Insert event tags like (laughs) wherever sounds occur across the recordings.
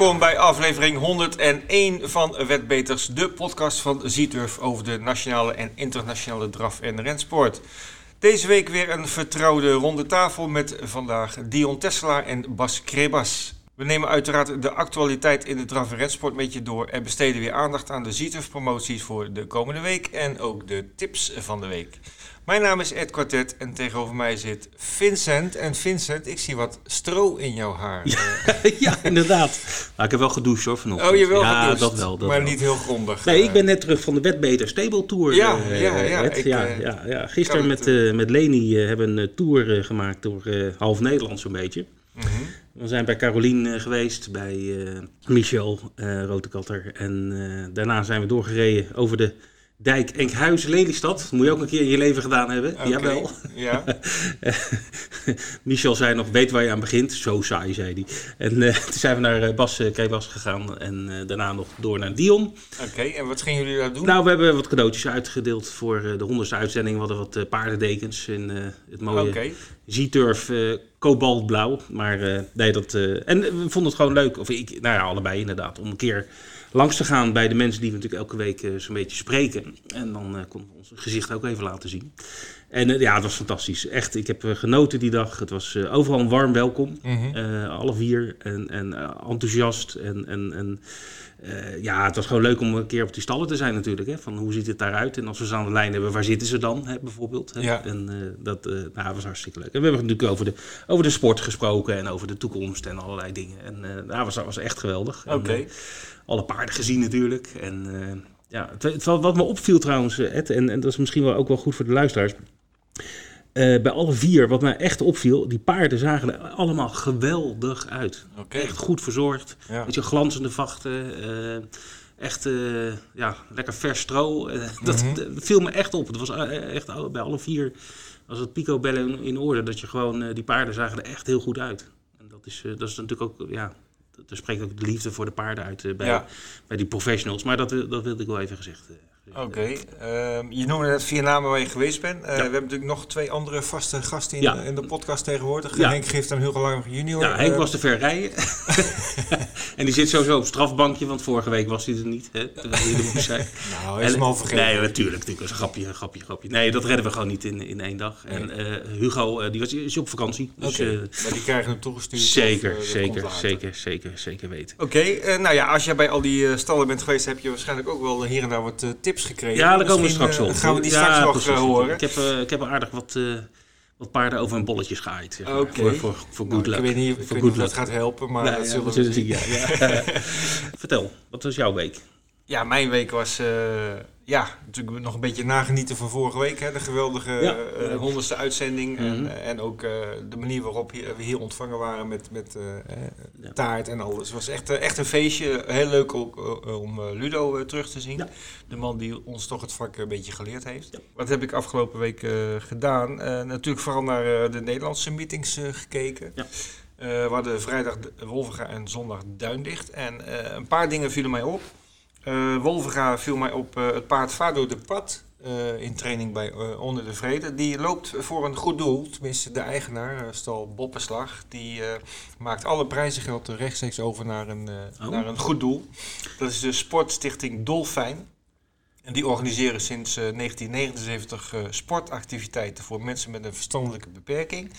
Welkom bij aflevering 101 van Wetbeters, de podcast van Zieturf over de nationale en internationale draf- en rensport. Deze week weer een vertrouwde ronde tafel met vandaag Dion Tesselaar en Bas Krebas. We nemen uiteraard de actualiteit in de draf- en rensport met je door en besteden weer aandacht aan de Zieturf promoties voor de komende week en ook de tips van de week. Mijn naam is Ed Quartet en tegenover mij zit Vincent. En Vincent, ik zie wat stro in jouw haar. ja, (laughs) inderdaad. Nou, ik heb wel gedoucht hoor vanochtend. Oh, je wel ja, gedoucht, dat wel. Dat maar wel. niet heel grondig. Nee, ik Eh, ben net terug van de Wetbeter Stable Tour. Ja, eh, ja, ja, ik, ja, eh, ja, ja. Gisteren met, met Leni hebben we een tour gemaakt door half Nederland zo'n beetje. mhm. We zijn bij Carolien geweest, bij Michel Rotekatter. En daarna zijn we doorgereden over de dijk Enkhuizen-Lelystad. Dat moet je ook een keer in je leven gedaan hebben. Oké, Jawel. Ja, (laughs) Michel zei nog, weet waar je aan begint. Zo saai, zei hij. En eh, (laughs) toen zijn we naar eh, Bas uh, Krebas gegaan en eh, daarna nog door naar Dion. oké. En wat gingen jullie daar doen? Nou, we hebben wat cadeautjes uitgedeeld voor eh, de honderdste uitzending. We hadden wat eh, paardendekens in eh, het mooie Oké, Z-Turf eh, kobaltblauw. Maar eh, nee, dat... eh, en we vonden het gewoon leuk, of ik, nou ja, allebei inderdaad, om een keer langs te gaan bij de mensen die we natuurlijk elke week eh, zo'n beetje spreken. En dan eh konden we ons gezicht ook even laten zien. En eh, ja, het was fantastisch. Echt, ik heb eh, genoten die dag. Het was eh, overal een warm welkom. Mhm. Alle vier. En, en enthousiast. En, en, en ja, het was gewoon leuk om een keer op die stallen te zijn natuurlijk. Hè? Van hoe ziet het daaruit? En als we ze aan de lijn hebben, waar zitten ze dan hè, bijvoorbeeld? Hè? Ja. En dat nou, was hartstikke leuk. En we hebben natuurlijk over de, over de sport gesproken. En over de toekomst en allerlei dingen. En nou, was, was echt geweldig. Oké. alle paarden gezien natuurlijk. En ja, het, het- wat me opviel trouwens, Ed, en, en dat is misschien wel ook wel goed voor de luisteraars. Eh, bij alle vier, wat mij echt opviel, die paarden zagen er allemaal geweldig uit. Echt goed verzorgd. Ja. Weet je, glanzende vachten. eh, echt, eh, ja, lekker vers stro. (laughs) Dat, Mhm. dat viel me echt op. Het was echt al- bij alle vier, was het picobellen in, in orde. Dat je gewoon, die paarden zagen er echt heel goed uit. En dat is, dat is natuurlijk ook, ja, daar spreekt ook de liefde voor de paarden uit bij, Ja. bij die professionals. Maar dat, dat wilde ik wel even gezegd eh, Oké, ehm, je noemde net vier namen waar je geweest bent. Eh, Ja. We hebben natuurlijk nog twee andere vaste gasten in, Ja. in de podcast tegenwoordig. Ja. Henk Gift en Hugo Lang junior. Ja, Henk Eh, was te ver rijden. (laughs) (laughs) en die zit sowieso op het strafbankje, want vorige week was hij er niet. Hè, toen hij er moest zijn. (laughs) Nou, is hem al vergeten. Nee, natuurlijk. natuurlijk. Dat is een grapje, een grapje, een grapje. Nee, dat redden we gewoon niet in, in één dag. En eh, Hugo, eh, die was, is op vakantie. Dus, Oké, eh, maar die krijgen hem toegestuurd. zeker, of, eh, zeker, zeker, zeker, zeker weten. Oké, eh, nou ja, als jij bij al die eh, stallen bent geweest, heb je waarschijnlijk ook wel hier en daar wat eh, tips gekregen. Ja, daar komen we straks eh, op. gaan we die Ja, straks nog precies. eh, horen. Ik heb, eh, ik heb aardig wat, wat paarden over hun bolletjes gehaaid. Zeg maar, Oké. Voor, voor, voor Nou, good luck. ik weet niet, ik voor weet niet of dat gaat helpen, maar Nou, dat zullen we zien. ja. (laughs) (laughs) Vertel, wat was jouw week? Ja, mijn week was eh, ja, natuurlijk nog een beetje nagenieten van vorige week. Hè, de geweldige Ja. eh, honderdste uitzending. Mhm. en, eh, en ook eh, de manier waarop hier- we hier ontvangen waren met, met eh, eh, Ja. taart en alles. Het was echt, eh, echt een feestje. Heel leuk ook eh, om eh, Ludo eh, terug te zien. Ja. De man die ons toch het vak een beetje geleerd heeft. Wat heb ik afgelopen week eh, gedaan? Eh, natuurlijk vooral naar eh, de Nederlandse meetings eh, gekeken. Ja. Eh, we hadden vrijdag Wolvenga en zondag Duindicht. En eh, een paar dingen vielen mij op. Eh Wolvenga viel mij op eh, het paard Fado de Pad. eh, in training bij Onder de Vrede. Die loopt voor een goed doel. Tenminste, de eigenaar, stal Boppenslag. Die maakt alle prijzengeld rechtstreeks over naar een, Oh. naar een goed doel. Dat is de Sportstichting Dolfijn. En die organiseren sinds eh, 1979 eh, sportactiviteiten voor mensen met een verstandelijke beperking.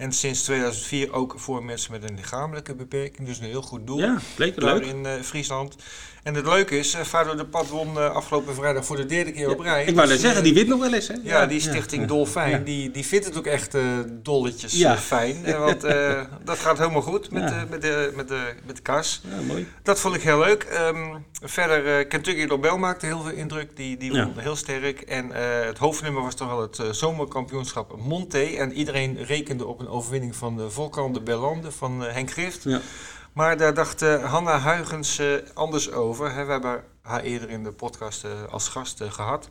En sinds 2004 ook voor mensen met een lichamelijke beperking. Dus een heel goed doel Ja, leuk, daar leuk. in eh, Friesland. En het leuke is, eh Fado de Pad won eh, afgelopen vrijdag voor de derde keer op rij. Ik wou net Dus, zeggen, eh, die wint nog wel eens, hè? ja, die stichting. Dolfijn, die, die vindt het ook echt eh, dolletjes eh, fijn. Eh, want eh, (laughs) dat gaat helemaal goed met, de, met, de, met, de, met de kas. Ja, mooi. Dat vond ik heel leuk. Ehm, verder, eh, Kentucky Lobel maakte heel veel indruk. Die, die won heel sterk. En eh, het hoofdnummer was toch wel het eh, zomerkampioenschap Monte. En iedereen rekende op een overwinning van de Volkan de Bellande van eh, Henk Grift. Ja. Maar daar dacht eh, Hanna Huygens eh, anders over. Hè. We hebben haar eerder in de podcast eh, als gast eh, gehad.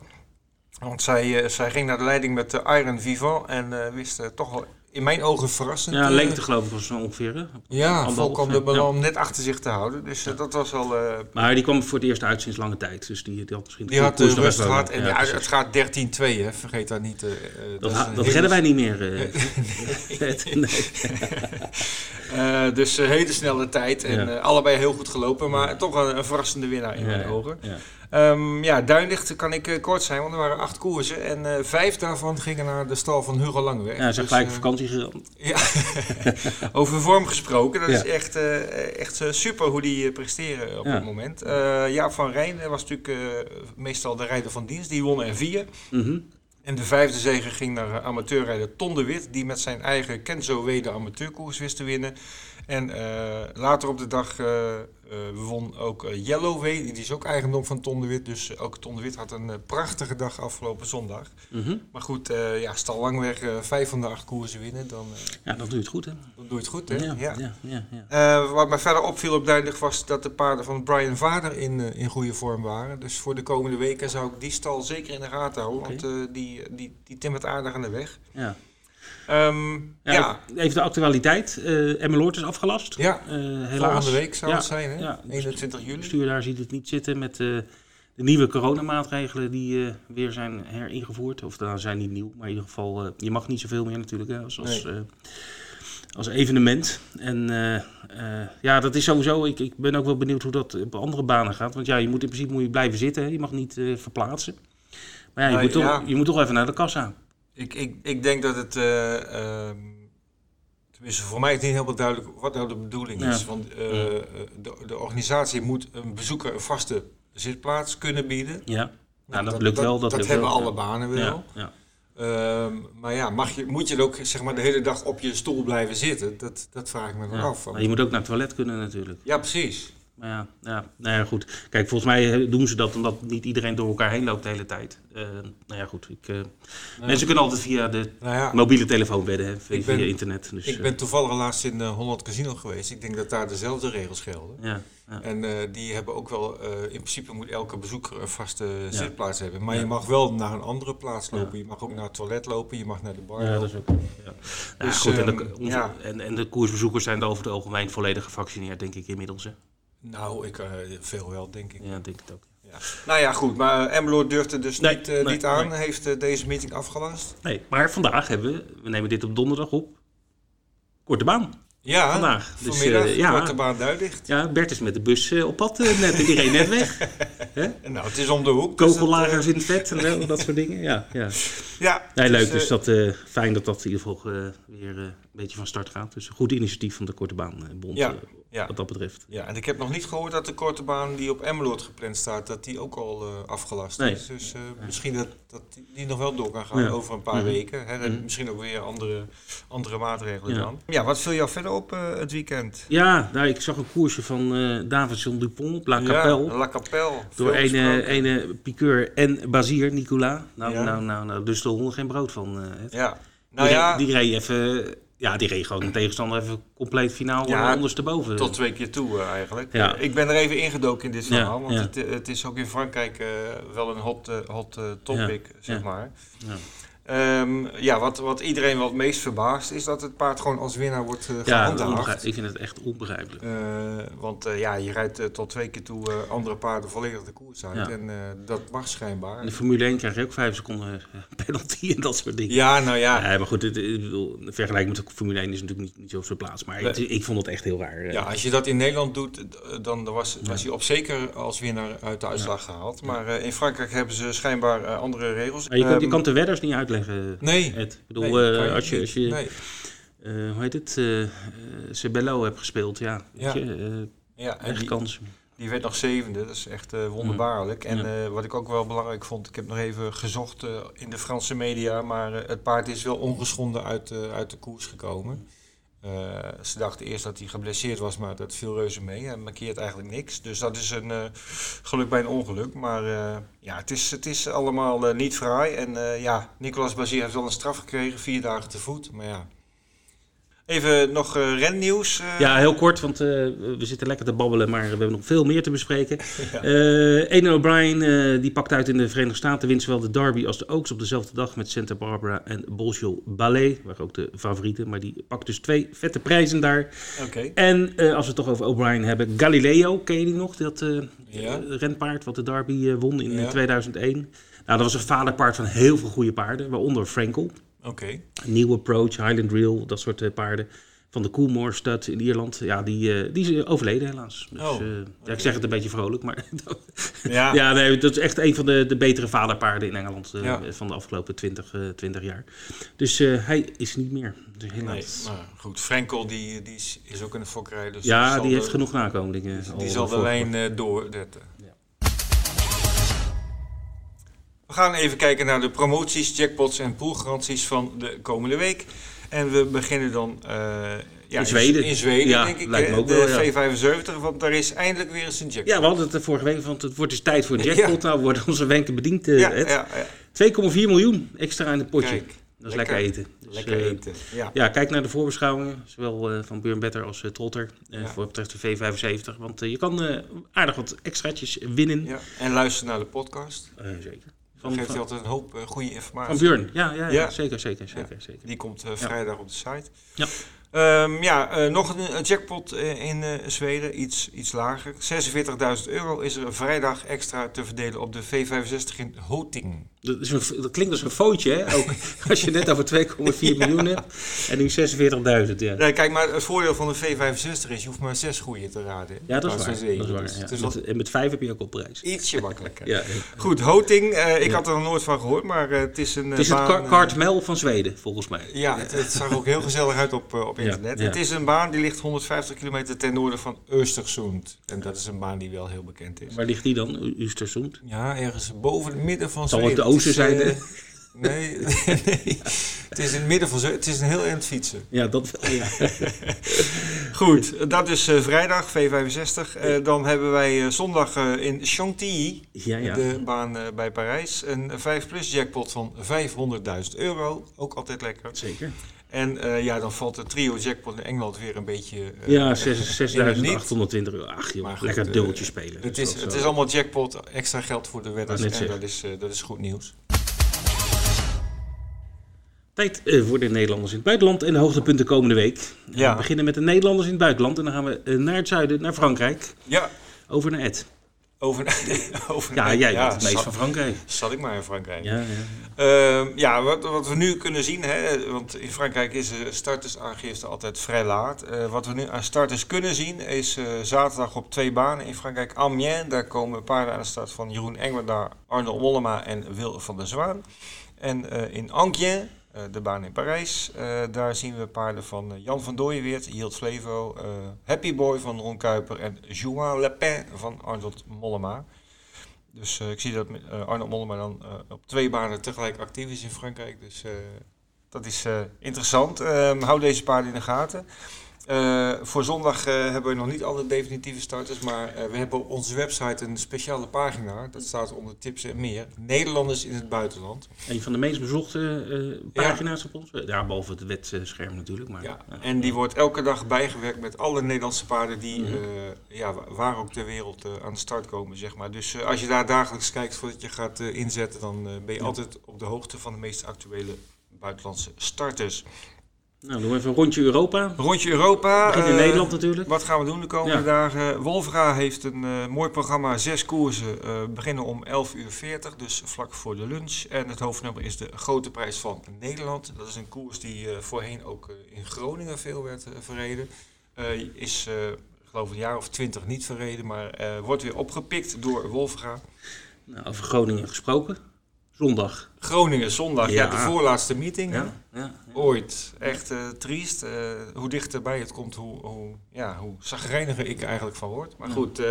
Want zij, eh, zij ging naar de leiding met de Iron Vivant en eh, wist eh, toch wel in mijn ogen verrassend. Ja, eh, lengte geloof ik was zo ongeveer. hè? Ja, Anderhalf, Volk kwam de ja. ballon net achter zich te houden. Dus eh, dat was al... eh, Maar die kwam voor het eerst uit sinds lange tijd. Dus die, die had misschien die had de rust gehad. En ja, het gaat 13-2, hè. Vergeet dat niet. dat dat redden wij niet meer. Het- (laughs) nee. (laughs) Dus een hele snelle tijd. En allebei heel goed gelopen. Maar toch een, een verrassende winnaar in mijn ja, ogen. Ja. Ehm, ja, Duinlicht kan ik eh, kort zijn, want er waren acht koersen. En eh, vijf daarvan gingen naar de stal van Hugo Langweg. Ja, ze zijn Dus, gelijk eh, op vakantie gegaan. Ja, (laughs) over vorm gesproken. Dat Ja. is echt, echt super hoe die presteren op Ja. dit moment. Jaap van Rijn was natuurlijk meestal de rijder van dienst. Die won er vier. Mhm. En de vijfde zege ging naar amateurrijder Ton de Wit. Die met zijn eigen Kenzo Wede amateurkoers wist te winnen. En eh, later op de dag eh, eh, won ook eh, Yellow Way. Die is ook eigendom van Ton de Wit. Dus ook Ton de Wit had een prachtige dag afgelopen zondag. Mhm. Maar goed, ja, stal Langweg vijf van de acht koersen winnen. Dan, Ja, dat doe je het goed, hè? dan doe je het goed, hè? Ja, ja, ja, ja. Wat mij verder opviel op duidelijk was dat de paarden van Brian Vader in, in goede vorm waren. Dus voor de komende weken zou ik die stal zeker in de gaten houden. Oké. Want die, die, die timmert aardig aan de weg. ja. Ehm, ja, Ja, Even de actualiteit. eh Emmeloord is afgelast. ja. Helaas. volgende week zou Ja, het zijn, hè? ja. 21 Het juli. bestuur daar ziet het niet zitten met eh, de nieuwe coronamaatregelen die weer zijn heringevoerd. Of nou, zijn niet nieuw, maar in ieder geval, je mag niet zoveel meer natuurlijk hè, als, als, Nee. als evenement. En ja, dat is sowieso, ik, ik ben ook wel benieuwd hoe dat op andere banen gaat. Want ja, je moet in principe moet je blijven zitten, hè. je mag niet verplaatsen. Maar ja je, Nee, moet toch, ja. je moet toch even naar de kassa. Ik, ik, ik denk dat het... eh, ehm, tenminste, voor mij is het niet helemaal duidelijk wat nou de bedoeling is. Ja. Want eh, de, de organisatie moet een bezoeker een vaste zitplaats kunnen bieden. Ja, nou, dat, lukt wel. Dat, dat hebben wel. alle banen wel. Ja, ja. Ehm, maar ja, mag je, moet je ook zeg maar, de hele dag op je stoel blijven zitten? Dat, dat vraag ik me dan af. Maar je moet ook naar het toilet kunnen natuurlijk. Ja, precies. Maar ja, ja, nou ja, goed. Kijk, volgens mij eh, doen ze dat omdat niet iedereen door elkaar heen loopt de hele tijd. Eh, nou ja, goed. Ik, eh, Mensen kunnen altijd via de Nou ja, mobiele telefoon bedden, hè, via, ben- internet. Dus, ik ben toevallig laatst in Holland Casino geweest. Ik denk dat daar dezelfde regels gelden. ja, ja. En die hebben ook wel, in principe moet elke bezoeker een vaste zitplaats hebben. Maar je mag wel naar een andere plaats lopen. Je mag ook naar het toilet lopen, je mag naar de bar Ja, dat is ook. Ja. Nou, Dus, goed, en, de, ehm, onze- en, en de koersbezoekers zijn over het algemeen volledig gevaccineerd, denk ik inmiddels. Hè? Nou, ik, eh, veel wel, denk ik. Ja, ik denk het ook. Ja. Nou ja, goed. Maar uh, Emmeloord durfde dus Nee, niet, eh, nee, niet aan. nee. Heeft eh, deze meeting afgelast. Nee, maar vandaag hebben we, we nemen dit op donderdag op, korte baan. Ja, Vandaag. Dus, vanmiddag, ja. korte baan Duidlicht. Ja, Bert is met de bus op pad net, die reed net weg. (laughs) Nou, het is om de hoek. dus Kogellagers in het vet en dat soort dingen. Ja, ja. ja, Nee, leuk. eh, Dus dat, fijn dat dat in ieder geval weer een beetje van start gaat. Dus een goed initiatief van de Korte Baanbond Ja, eh, ja. wat dat betreft. Ja, en ik heb nog niet gehoord dat de korte baan die op Emmeloord gepland staat, dat die ook al eh, afgelast Nee. is. Dus eh, misschien dat, dat die- nog wel door kan gaan Ja. over een paar Mhm. weken. Hè, Mhm. Misschien ook weer andere, andere maatregelen Ja. dan. Ja, wat viel jou verder op eh, het weekend? Ja, nou, ik zag een koersje van Davidson Dupont La Capelle. Ja, La Capelle. door ene, besproken. ene piqueur en Bazier, Nicola. Nou, nou, nou, nou, dus de honden geen brood van. Ja, nou die, ja, die reed even... Ja, die reed gewoon een tegenstander even compleet finaal Ja, ondersteboven. tot twee keer toe eh, eigenlijk. Ja. Ik ben er even ingedoken in dit Ja, verhaal, want. Het, eh, het is ook in Frankrijk eh, wel een hot, hot topic, zeg ja. maar. Ja. Ehm, ja, wat, wat iedereen wel het meest verbaast is dat het paard gewoon als winnaar wordt Ja, gehandhaafd. onbegrijp- ik vind het echt onbegrijpelijk. Eh, want eh, ja, je rijdt tot twee keer toe andere paarden volledig de koers uit. Ja. En dat mag schijnbaar. In de Formule 1 krijg je ook vijf seconden penalty (laughs) en dat soort dingen. Ja, nou ja. Ja, maar goed, het, vergelijking met de Formule 1 is natuurlijk niet, niet zo op zijn plaats. Maar het- ik vond het echt heel raar. Ja, als je dat in Nederland doet, dan was, was hij op zeker als winnaar uit de uitslag gehaald. Maar in Frankrijk hebben ze schijnbaar andere regels. Maar je, kan, je Ehm, kan de wedders niet uitleggen, Nee. Ed. Ik bedoel, nee, eh, je als je, als je Nee. eh, hoe heet het, eh eh, Sebello hebt gespeeld, ja, weet Ja. je, eh, Ja, en die, kans. die werd nog zevende. Dat is echt eh, wonderbaarlijk. En Ja. eh, wat ik ook wel belangrijk vond, ik heb nog even gezocht eh, in de Franse media, maar eh, het paard is wel ongeschonden uit, eh, uit de koers gekomen. Eh, ze dachten eerst dat hij geblesseerd was, maar dat viel reuze mee. Hij markeert eigenlijk niks. Dus dat is een eh, geluk bij een ongeluk. Maar eh, ja, het is, het is allemaal niet fraai. En ja, Nicolas Bazier heeft wel een straf gekregen, vier dagen te voet. Maar ja, Even nog uh, rennieuws. Uh. Ja, heel kort, want uh, we zitten lekker te babbelen, maar we hebben nog veel meer te bespreken. (laughs) ja. O'Brien die pakt uit in de Verenigde Staten, wint zowel de Derby als de Oaks op dezelfde dag met Santa Barbara en Bolshoi Ballet. Waren ook de favorieten, maar die pakt dus twee vette prijzen daar. Okay. En als we het toch over O'Brien hebben, Galileo, ken je die nog? Dat ja. renpaard wat de Derby won in ja. 2001. Nou, dat was een vaderpaard van heel veel goede paarden, waaronder Frankel. Oké. New Approach, Highland Reel, dat soort uh, paarden. Van de Coolmore Stud in Ierland. Ja, die, uh, die is overleden helaas. Dus, oh, ja, ik zeg het een beetje vrolijk, maar... (laughs) ja. ja, nee, dat is echt een van de, de betere vaderpaarden in Engeland ja. van de afgelopen 20, 20 jaar. Dus hij is niet meer. Dus helaas. Nee, maar goed, Frenkel die, die is, is ook in de fokkerij. Dus ja, die heeft genoeg nakomelingen. Die, die zal de lijn doorzetten. We gaan even kijken naar de promoties, jackpots en poolgaranties van de komende week. En we beginnen dan uh, ja, in Zweden. In Zweden, ja, denk ik. Lijkt me ook de wel, V75, want daar is eindelijk weer eens een jackpot. Ja, we hadden het de vorige week, want het wordt dus tijd voor een (laughs) jackpot. Nou worden onze wenken bediend. Uh, ja, ja, 2,4 miljoen extra in het potje. Kijk, dat is lekker, eten. Dus, lekker uh, eten, ja. ja. kijk naar de voorbeschouwingen, zowel van Björn Better als Trotter, voor betreft de V75. Want je kan aardig wat extraatjes winnen. Ja. En luister naar de podcast. zeker. Van, geeft hij altijd een hoop uh, goede informatie. Van Björn, ja, ja, ja, zeker, zeker, zeker, zeker. Die komt uh, vrijdag op de site. Ja. Um, ja, uh, nog een, een, jackpot in Zweden, iets, iets lager. 46.000 euro is er vrijdag extra te verdelen op de V65 in Hoting. Dat, is een, dat klinkt als een foutje, hè? Ook (laughs) als je net over 2,4 miljoen hebt en nu 46.000. Ja. Nee, kijk, maar het voordeel van de V65 is, je hoeft maar zes goede te raden. Ja, dat is waar. Dat is waar ja. dus met, en met vijf heb je ook op prijs. Ietsje makkelijker. (laughs) ja, Goed, Hoting, uh, ik had er nog nooit van gehoord, maar uh, het is een Het is baan, het Kartmel van Zweden, volgens mij. Ja, het, het zag ook heel gezellig uit op, op internet. Het is een baan die ligt 150 kilometer ten noorden van Östersund. En dat is een baan die wel heel bekend is. Waar ligt die dan, Östersund? Ja, ergens boven het midden van Zweden. Zal hè? Nee, (laughs) nee, het is in het midden van. Het is een heel eind fietsen. Ja, dat wel. Ja. (laughs) Goed, dat is uh, vrijdag, V65. Uh, dan hebben wij uh, zondag in Chantilly, ja, ja. de baan bij Parijs, een 5 plus jackpot van 500.000 euro. Ook altijd lekker. Zeker. En uh, ja, dan valt de trio jackpot in Engeland weer een beetje... Uh, ja, 6.820 euro. Ach joh, goed, lekker dubbeltje spelen. Het is, het is allemaal jackpot, extra geld voor de wedders en dat is, dat is goed nieuws. Tijd voor de Nederlanders in het buitenland en de hoogtepunten komende week. Ja. We beginnen met de Nederlanders in het buitenland en dan gaan we naar het zuiden, naar Frankrijk. Ja. Over naar Ed. Over, (laughs) over ja, jij ja, het meest van Frankrijk. Zat ik maar in Frankrijk. Ja, ja. Uh, ja wat, wat we nu kunnen zien, hè, want in Frankrijk is de startersaangifte altijd vrij laat. Uh, wat we nu aan starters kunnen zien is uh, zaterdag op twee banen in Frankrijk. Amiens, daar komen paarden aan de start van Jeroen Engwerda, Arnold Mollema en Wil van der Zwaan. En in Anquien eh, de baan in Parijs. Uh, daar zien we paarden van uh, Jan van Dooyeweert, Hield Flevo, Happy Boy van Ron Kuiper en Juan Lepin van Arnold Mollema. Dus ik zie dat Arnold Mollema dan op twee banen tegelijk actief is in Frankrijk. Dus dat is interessant. Ehm, hou deze paarden in de gaten. Uh, voor zondag uh, hebben we nog niet alle definitieve starters, maar uh, we hebben op onze website een speciale pagina. Dat staat onder tips en meer. Nederlanders in het buitenland. Een van de meest bezochte pagina's ja. op ons. Ja, behalve het wetscherm natuurlijk. Maar, ja. En die wordt elke dag bijgewerkt met alle Nederlandse paarden die -hmm. ja, waar ook ter wereld aan de start komen. Zeg maar. Dus als je daar dagelijks kijkt voordat je gaat inzetten, dan ben je ja. altijd op de hoogte van de meest actuele buitenlandse starters. Nou, doen we even een rondje Europa. Rondje Europa. Begin in uh, Nederland natuurlijk. Wat gaan we doen de komende ja. dagen? Wolfra heeft een uh, mooi programma, zes koersen. Uh, beginnen om 11.40 uur, 40, dus vlak voor de lunch. En het hoofdnummer is de Grote Prijs van Nederland. Dat is een koers die voorheen ook in Groningen veel werd verreden. is, geloof ik, een jaar of twintig niet verreden, maar wordt weer opgepikt door Wolfra. Nou, over Groningen gesproken. Zondag. Groningen, zondag. Ja, de voorlaatste meeting. Ja, ja, Ooit. Echt uh, triest. Uh, hoe dichterbij het komt, hoe, hoe, ja, hoe zagrijniger ik eigenlijk van word. Maar goed, uh,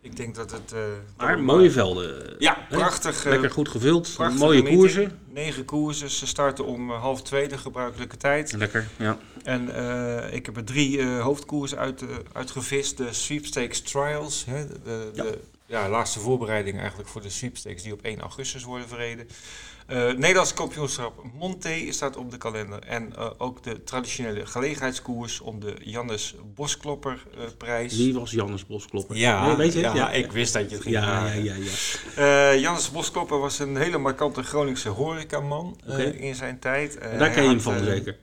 ik denk dat het... maar mooie velden. Ja, prachtig. Lekker goed gevuld. Mooie meeting. koersen. Negen koersen. Ze starten om half twee, de gebruikelijke tijd. Lekker, ja. En ik heb er drie hoofdkoersen uit, uitgevist. De Sweepstakes Trials. Hè, de, de, ja, laatste voorbereiding eigenlijk voor de sweepstakes die op 1 augustus worden verreden. Uh, Nederlands kampioenschap Monte staat op de kalender. En uh, ook de traditionele gelegenheidskoers om de Jannes Bosklopper uh, prijs. Wie was Jannes Bosklopper? Ja, nee, weet je ja, ja, ik wist dat je het ging ja, ja, ja, ja. Jannes Bosklopper was een hele markante Groningse horecaman okay. in zijn tijd. Daar ken je hem van zeker?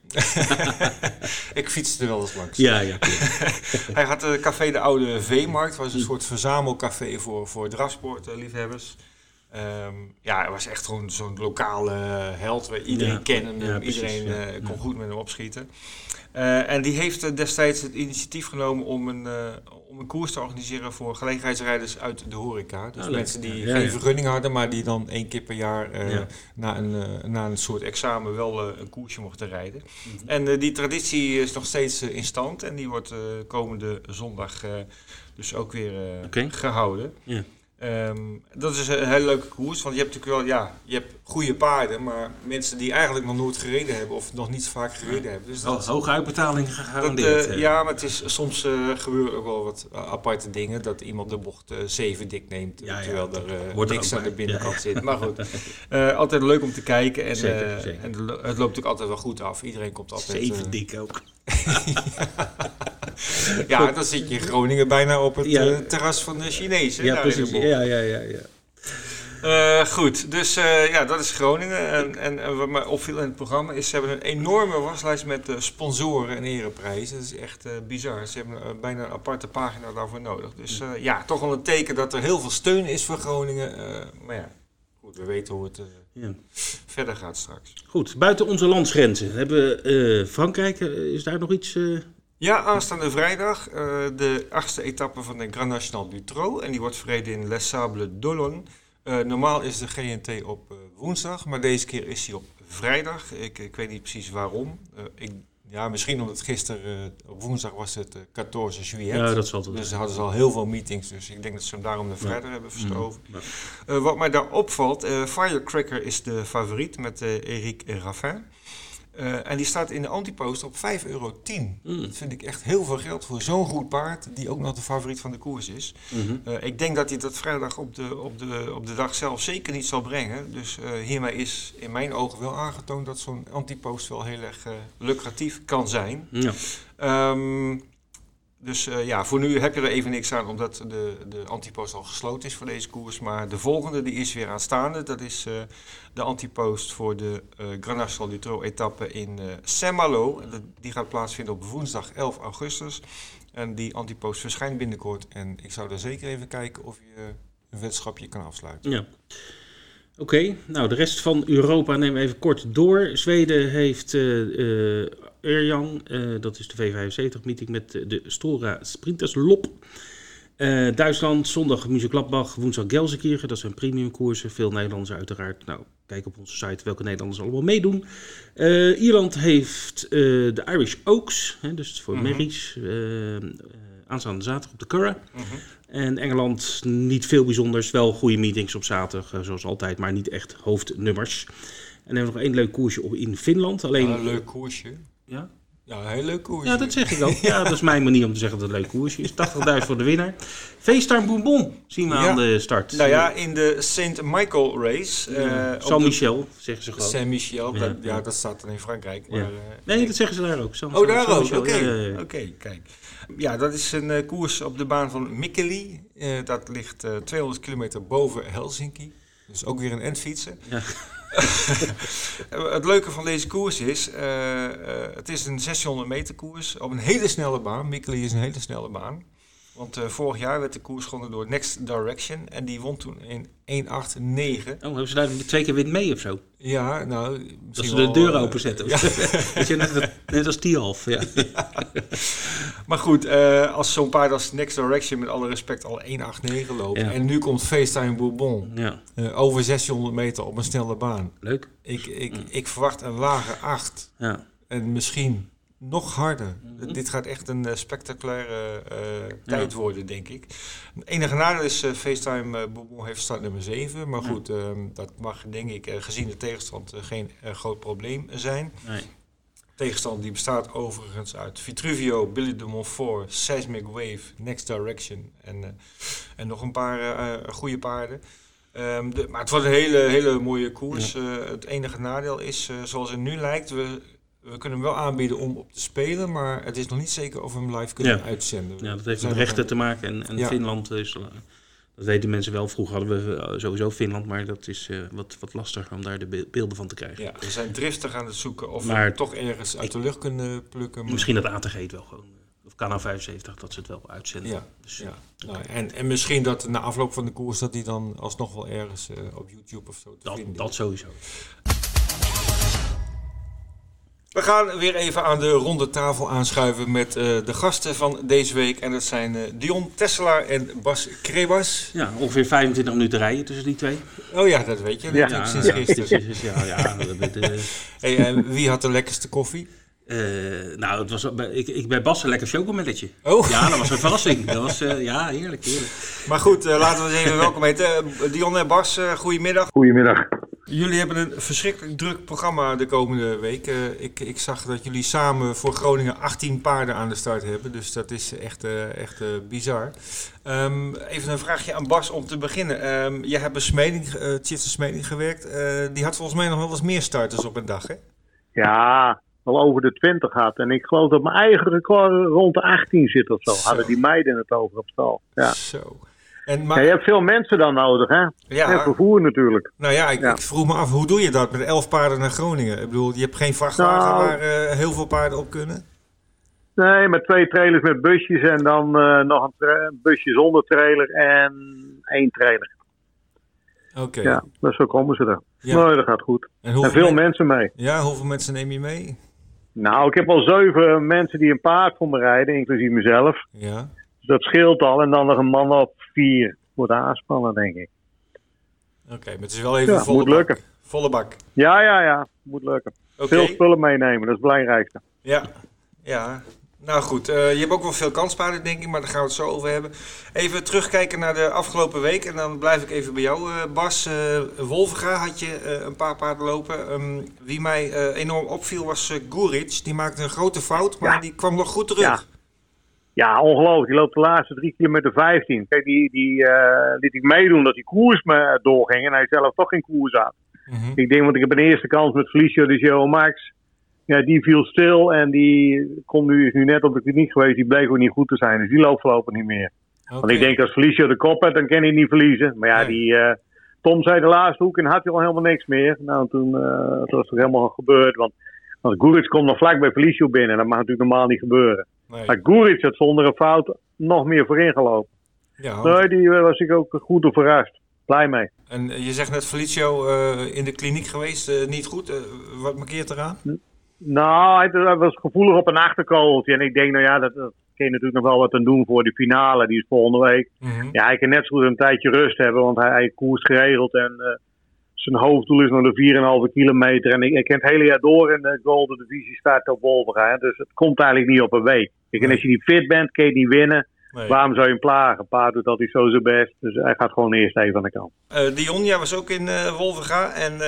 (laughs) ik fietste er wel eens langs. Ja, ja. (laughs) hij had het café De Oude Veemarkt. was een soort verzamelcafé voor, voor drafsportliefhebbers. Um, ja, hij was echt gewoon zo'n lokale held. Waar iedereen ja. kende hem, iedereen uh, kon goed met hem opschieten. Uh, en die heeft destijds het initiatief genomen om een, uh, om een koers te organiseren voor gelegenheidsrijders uit de horeca. Dus mensen die geen vergunning hadden, maar die dan één keer per jaar na, een, na een soort examen wel een koersje mochten rijden. Mm -hmm. En die traditie is nog steeds in stand en die wordt komende zondag dus ook weer okay. gehouden. Um, dat is een hele leuke koers, want je hebt natuurlijk wel, ja, je hebt goede paarden, maar mensen die eigenlijk nog nooit gereden hebben of nog niet zo vaak gereden hebben. Dus dat, hoge uitbetaling gegarandeerd. Dat, uh, ja, maar het is, soms uh, gebeuren ook wel wat aparte dingen, dat iemand de bocht 7 dik neemt, ja, terwijl ja, er niks aan de binnenkant zit. Maar goed, (laughs) altijd leuk om te kijken en, zeker, zeker. en het loopt natuurlijk altijd wel goed af. Iedereen komt altijd... 7 dik ook. (laughs) ja, dan zit je in Groningen bijna op het terras van de Chinezen. Ja, precies. Ja, ja, ja, ja. Uh, goed, dus uh, ja, dat is Groningen. En, en, en, wat mij opviel in het programma is, ze hebben een enorme waslijst met uh, sponsoren en ereprijzen. Dat is echt bizar. Ze hebben bijna een aparte pagina daarvoor nodig. Dus ja, toch wel een teken dat er heel veel steun is voor Groningen. maar ja, goed, we weten hoe het ja. verder gaat straks. Goed, buiten onze landsgrenzen hebben we Frankrijk. is daar nog iets... Ja, aanstaande vrijdag uh, de achtste etappe van de Grand National du Trot. En die wordt verreden in Les Sables d'Olonne. Uh, normaal is de GNT op uh, woensdag, maar deze keer is hij op vrijdag. Ik, ik weet niet precies waarom. ik, ja, misschien omdat gisteren op woensdag was het 14 juillet. Ja, dat zal het Dus hadden ze al heel veel meetings. Dus ik denk dat ze hem daarom de vrijdag ja. hebben verstoven. Ja. wat mij daar opvalt, Firecracker is de favoriet met Eric Raffin. Uh, en die staat in de antipost op 5,10 euro. Mm. Dat vind ik echt heel veel geld voor zo'n goed paard, die ook nog de favoriet van de koers is. Mm -hmm. uh, ik denk dat hij dat vrijdag op de, op, de, op de dag zelf zeker niet zal brengen. Dus uh, hiermee is in mijn ogen wel aangetoond dat zo'n antipost wel heel erg lucratief kan zijn. Ja. Um, dus uh, ja, voor nu heb je er even niks aan, omdat de, de antipost al gesloten is voor deze koers. Maar de volgende die is weer aanstaande. Dat is uh, de antipost voor de uh, Grand National du etappe in Saint-Malo. Die gaat plaatsvinden op woensdag 11 augustus. En die antipost verschijnt binnenkort. En ik zou daar zeker even kijken of je een weddenschapje kan afsluiten. Ja. Oké, nou de rest van Europa nemen we even kort door. Zweden heeft Erjang, uh, dat is de V75-meeting met de Stora Sprinterslop. Uh, Duitsland, zondag München-Gladbach, woensdag Gelsenkirchen. Dat zijn premiumkoersen. Veel Nederlanders uiteraard. Nou, kijk op onze site welke Nederlanders allemaal meedoen. Uh, Ierland heeft de Irish Oaks, hè, dus voor mm -hmm. Merries. aanstaande zaterdag op de Curra. -hmm. En Engeland niet veel bijzonders. Wel goede meetings op zaterdag, zoals altijd, maar niet echt hoofdnummers. En dan hebben we nog één leuk koersje op in Finland. Alleen... Een leuk koersje. Ja? Ja, een heel leuk koersje. Ja, dat zeg ik ook. (laughs) Ja, dat is mijn manier om te zeggen dat het een leuk koersje is. 80.000 voor de winnaar. Feestar Bourbon zien we ja. aan de start. Nou ja, in de St. Michael Race. Ja. Uh, Saint-Michel, zeggen ze gewoon. Saint-Michel, ja. Dat, ja, dat staat dan in Frankrijk. Maar, uh, nee, dat zeggen ze daar ook. Saint oh, daar ook? Oké, okay. okay, kijk. Ja, dat is een uh, koers op de baan van Mikkeli. dat ligt 200 kilometer boven Helsinki. Dus ook weer een endfietsen. Ja. (laughs) het leuke van deze koers is, uh, uh, het is een 600 meter koers op een hele snelle baan. Mikkeli is een hele snelle baan. Want uh, vorig jaar werd de koers gewonnen door Next Direction en die won toen in 1.8.9. Oh, hebben ze daar twee keer wind mee of zo? Ja, nou... Dat ze de deur openzetten. Uh, ja. (laughs) Je, net, net als Tialf, ja. ja. (laughs) Maar goed, uh, als zo'n paard als Next Direction met alle respect al 1.8.9 loopt... Ja. en nu komt FaceTime Bourbon ja. over 600 meter op een snelle baan. Leuk. Ik, ik, ik verwacht een lage 8. Ja. En misschien nog harder. Mm -hmm. Dit gaat echt een uh, spectaculaire uh, tijd ja. worden, denk ik. Het enige nadeel is, uh, FaceTime Bourbon heeft start nummer 7. Maar goed, ja. dat mag denk ik gezien de tegenstand geen groot probleem zijn. Nee. tegenstander die bestaat overigens uit Vitruvio, Billy de Montfort, Seismic Wave, Next Direction en, eh, en nog een paar goede paarden. Um, de, maar het was een hele, hele mooie koers. het enige nadeel is, zoals het nu lijkt, we, we kunnen hem wel aanbieden om op te spelen, maar het is nog niet zeker of we hem live kunnen uitzenden. Ja, dat heeft met rechten te maken en, en Finland is dat weten mensen wel. Vroeger hadden we eh, sowieso Finland, maar dat is uh, wat, wat lastiger om daar de beelden van te krijgen. Ja, we zijn driftig aan het zoeken of maar, we toch ergens uit de lucht kunnen plukken. Maar... Misschien dat ATG het wel gewoon, eh, of Kanaal 75, dat ze het wel uitzenden. Ja, dus, ja. Nou, en, en misschien dat na afloop van de koers dat die dan alsnog wel ergens uh, op YouTube of zo te dat, vinden Dat sowieso. We gaan weer even aan de ronde tafel aanschuiven met uh, de gasten van deze week. En dat zijn uh, Dion Tesselaar en Bas Krebas. Ja, ongeveer 25 minuten rijden tussen die twee. Oh ja, dat weet je natuurlijk ja, sinds ja, gisteren. Ja, ja, ja, hey, en wie had de lekkerste koffie? Uh, nou, het was, ik, ik bij Bas een lekker chocomelletje. Oh. Ja, dat was een verrassing. Dat was, uh, ja, heerlijk, heerlijk. Maar goed, uh, laten we eens even welkom heten. Dion en Bas, goedemiddag. Goedemiddag. Jullie hebben een verschrikkelijk druk programma de komende week. Uh, ik, ik, zag dat jullie samen voor Groningen 18 paarden aan de start hebben. Dus dat is echt, uh, echt uh, bizar. Um, even een vraagje aan Bas om te beginnen. Um, jij hebt bij Smeding, Tjitse Smeding gewerkt. die had volgens mij nog wel eens meer starters op een dag, hè? Ja, wel over de 20 had. En ik geloof dat mijn eigen record rond de 18 zit of zo. zo. Hadden die meiden het over op stal. Ja. Zo. En, maar... ja, je hebt veel mensen dan nodig, hè? Ja. En vervoer natuurlijk. Nou ja ik, ik, vroeg me af, hoe doe je dat met elf paarden naar Groningen? Ik bedoel, je hebt geen vrachtwagen nou, waar uh, heel veel paarden op kunnen? Nee, met twee trailers met busjes en dan uh, nog een busje zonder trailer en één trailer. Oké. Okay. Ja, dus zo komen ze er. Ja. Nee, dat gaat goed. En, en veel mensen mee. Ja, hoeveel mensen neem je mee? Nou, ik heb al zeven mensen die een paard voor me rijden, inclusief mezelf. Ja. Dat scheelt al. En dan nog een man op vier voor de aanspannen, denk ik. Oké, maar het is wel even ja, volle moet bak. lukken. Volle bak. Ja, ja, ja. Moet lukken. Veel spullen meenemen, dat is het belangrijkste. Ja, ja. Nou goed, uh, je hebt ook wel veel kanspaarden, denk ik, maar daar gaan we het zo over hebben. Even terugkijken naar de afgelopen week en dan blijf ik even bij jou, uh, Bas. Uh, had je een paar paarden lopen. Um, wie mij enorm opviel was uh, Die maakte een grote fout, maar ja. die kwam nog goed terug. Ja. Ja, ongelooflijk. Die loopt de laatste drie kilometer 15. Kijk, die, die uh, liet ik meedoen dat die koers me doorging en hij zelf toch geen koers had. Mm -hmm. Ik denk, want ik heb een eerste kans met Felicio de Geo Max. Ja, die viel stil en die kon nu, is nu net op de kliniek geweest. Die bleek ook niet goed te zijn, dus die loopt voorlopig niet meer. Okay. Want ik denk, als Felicio de kop heeft, dan kan hij niet verliezen. Maar ja, nee. die... Uh, Tom zei de laatste hoek en had hij al helemaal niks meer. Nou, toen uh, dat was het helemaal gebeurd. Want, want komt nog vlak bij Felicio binnen. Dat mag natuurlijk normaal niet gebeuren. Nee. Maar Guric had zonder een fout nog meer voorin gelopen. Ja, nee, die was ik ook goed op verrast. Blij mee. En je zegt net Felicio uh, in de kliniek geweest, uh, niet goed. Uh, wat markeert eraan? Nou, hij was gevoelig op een achterkooltje. En ik denk, nou ja, dat, dat kun je natuurlijk nog wel wat aan doen voor de finale. Die is volgende week. Mm -hmm. Ja, hij kan net zo goed een tijdje rust hebben, want hij, hij koerst geregeld. En zijn hoofddoel is nog de 4,5 kilometer. En ik, ik ken het hele jaar door in de Golden Divisie start op Wolverga. Dus het komt eigenlijk niet op een week. Kijk, en als je niet fit bent, kun je niet winnen. Nee. Waarom zou je hem plagen? Paard doet altijd zo zijn best. Dus hij gaat gewoon eerst even aan de kant. Uh, Dion, jij was ook in uh, Wolverga. En uh,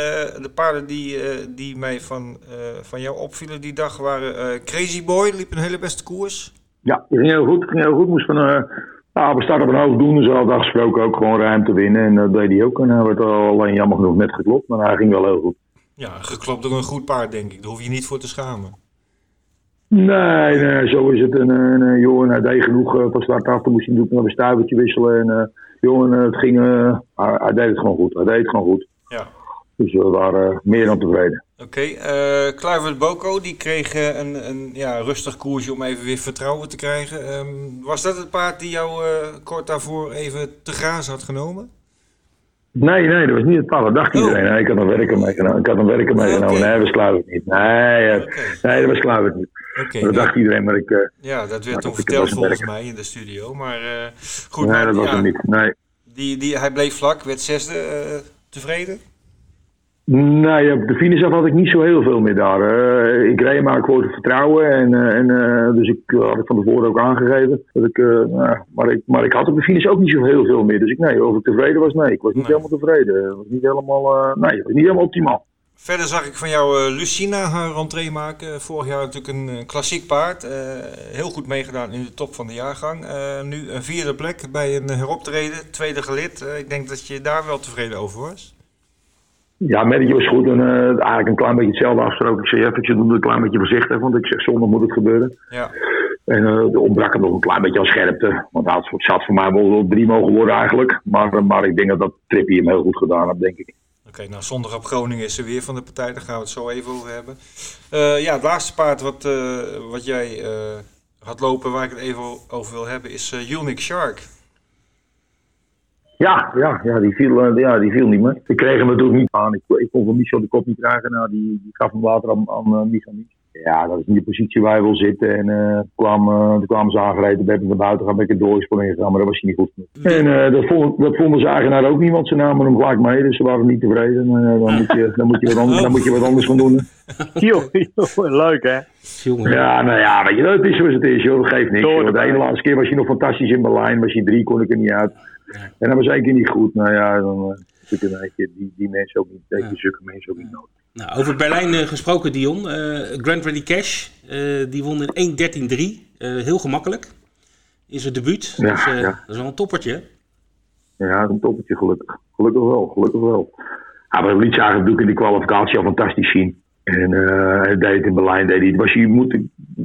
de paarden die, die mij van, van jou opvielen die dag waren Crazy Boy. Liep een hele beste koers. Ja, ging heel goed. Ging heel goed. Moest van nou, we starten op een hoog doen. Dus hadden afgesproken ook gewoon ruimte winnen. En dat deed hij ook. En hij werd alleen jammer genoeg net geklopt. Maar hij ging wel heel goed. Ja, geklopt door een goed paard, denk ik. Daar hoef je niet voor te schamen. Nee, nee zo is het. En, en, en jongen, hij deed genoeg uh, van start af. Dan moest hij natuurlijk nog een stuivertje wisselen. En jongen, het ging, hij, hij, deed het gewoon goed. Hij deed het gewoon goed. Ja. Dus we waren meer dan tevreden. Oké, okay, uh, Kluivert Boko die kreeg een, een ja, rustig koersje om even weer vertrouwen te krijgen. Um, was dat het paard die jou uh, kort daarvoor even te graas had genomen? Nee, nee, dat was niet het paard. Dat dacht oh. iedereen. Nee, ik had een werker meegenomen. Ik had een werker meegenomen. Okay. Nee, dat was Kluivert niet. Nee, okay. nee, dat was Kluivert niet. Okay, dat dacht iedereen, maar ik... ja, dat werd toen verteld volgens mij in de studio. Maar goed, nee, maar, dat was ja, hem niet. Nee. Die, die, hij bleef vlak, werd zesde. tevreden? Nee, op de finish af had ik niet zo heel veel meer daar. Uh, ik reed maar gewoon vertrouwen. En, uh, en, uh, dus ik had ik van tevoren ook aangegeven. Dat ik, nou, maar, ik, maar ik had op de finish ook niet zo heel veel meer. Dus ik, nee, of ik tevreden was, nee. Ik was niet nee. helemaal tevreden. Het was niet helemaal, nee, was niet helemaal optimaal. Verder zag ik van jou Lucina haar rentree maken. Vorig jaar natuurlijk een, klassiek paard. heel goed meegedaan in de top van de jaargang. nu een vierde plek bij een heroptreden, tweede gelid. ik denk dat je daar wel tevreden over was. Ja, Merkje was goed en eigenlijk een klein beetje hetzelfde afgesproken. Ik zei even, ik doe een klein beetje voorzichtig, want ik zeg zondag moet het gebeuren. Ja. En uh, ontbrak hem nog een klein beetje aan scherpte. Want hij zat voor mij wel drie mogen worden eigenlijk. Maar, maar ik denk dat dat Trippie hem heel goed gedaan heeft, denk ik. Oké, nou zondag op Groningen is er weer van de partij. Daar gaan we het zo even over hebben. Uh, ja, het laatste paard wat, uh, wat jij had lopen, waar ik het even over wil hebben, is Unique Shark. Ja, ja, ja, die viel, ja, die viel niet meer. Ik kreeg hem natuurlijk niet aan. Ik, ik kon van Michel de kop niet krijgen. Nou, die, die gaf hem later aan, aan Michel niet. Ja, dat is niet de positie waar hij wil zitten. En uh, kwam, uh, toen kwamen ze aangereden, ben ik naar buiten gaan, ben ik een doorsprong ingegaan, maar dat was hij niet goed. En uh, dat, vond, dat vonden ze eigenaar ook niet, want ze namen hem gelijk mee, dus ze waren niet tevreden. dan, moet je, dan, moet je wat anders, dan moet je wat anders gaan doen. (laughs) joh, leuk hè? Ja, nou ja, weet je, dat is zoals het is, joh, dat geeft niks. Joh. De ene laatste keer was je nog fantastisch in Berlijn, was je drie, kon ik er niet uit. En dat was keer niet goed. Nou ja, dan zit je die, die mensen ook niet, zulke mensen ook niet nodig. Nou, over Berlijn uh, gesproken, Dion. Uh, Grand Ready Cash, uh, die won in 1.13.3. heel gemakkelijk. In zijn debuut. Ja, dus, ja. Dat is wel een toppertje. Ja, een toppertje, gelukkig. Gelukkig wel, gelukkig wel. Ja, maar liet zagen natuurlijk in die kwalificatie al fantastisch zien. En uh, hij deed in Berlijn. Deed hij. Was moet, ik,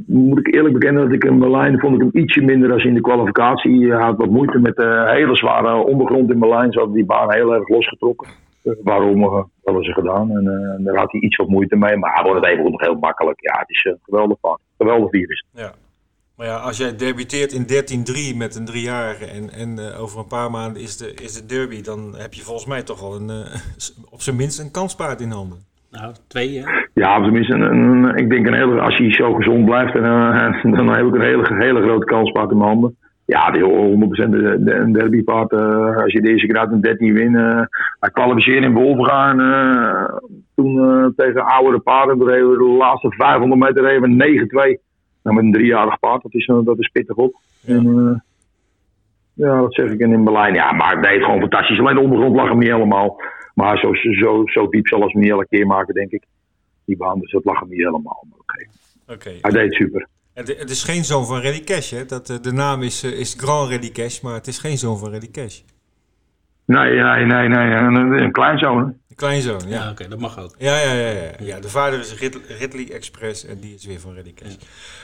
moet ik eerlijk bekennen dat ik in Berlijn vond ik hem ietsje minder dan in de kwalificatie. Hij had wat moeite met de hele zware ondergrond in Berlijn. Ze hadden die baan heel erg losgetrokken waarom uh, hebben ze gedaan. En daar had hij iets wat moeite mee. Maar hij wordt het even nog heel makkelijk. Ja, het is een geweldig vak. Geweldig virus. Ja. Maar ja, als jij debuteert in 13-3 met een driejarige en, en over een paar maanden is de, is de derby, dan heb je volgens mij toch al een, (laughs) op zijn minst een kanspaard in handen. Nou, twee hè? Ja, minst een, een, ik denk een hele, als hij zo gezond blijft, dan, (laughs) dan heb ik een hele, hele grote kanspaard in mijn handen. Ja, die 100% de, de, een derbypaard. Uh, als je deze keer uit een 13 wint. Uh, hij kwalificeerde in Wolfgaan. Toen tegen oudere paarden. De laatste 500 meter even 9-2. Nou, met een driejarig paard. Dat is, dat is pittig op. Ja. En, ja, dat zeg ik in Berlijn. Ja, maar het deed gewoon fantastisch. Alleen de ondergrond lag hem niet helemaal. Maar zo, zo, zo diep zal ze niet elke keer maken, denk ik. Die baan, dus dat lag hem niet helemaal. Oké. Okay. Hij deed super. Het, het, is geen zoon van Reddy Cash, hè? Dat, eh, de naam is, eh, is Grand Reddy Cash, maar het is geen zoon van Reddy Cash. Nee, nee, nee, nee. Een, een kleinzoon. Een kleinzoon, ja. ja Oké, dat mag ook. Ja, ja, ja, ja, ja. De vader is Ridley Express en die is weer van Reddy Cash.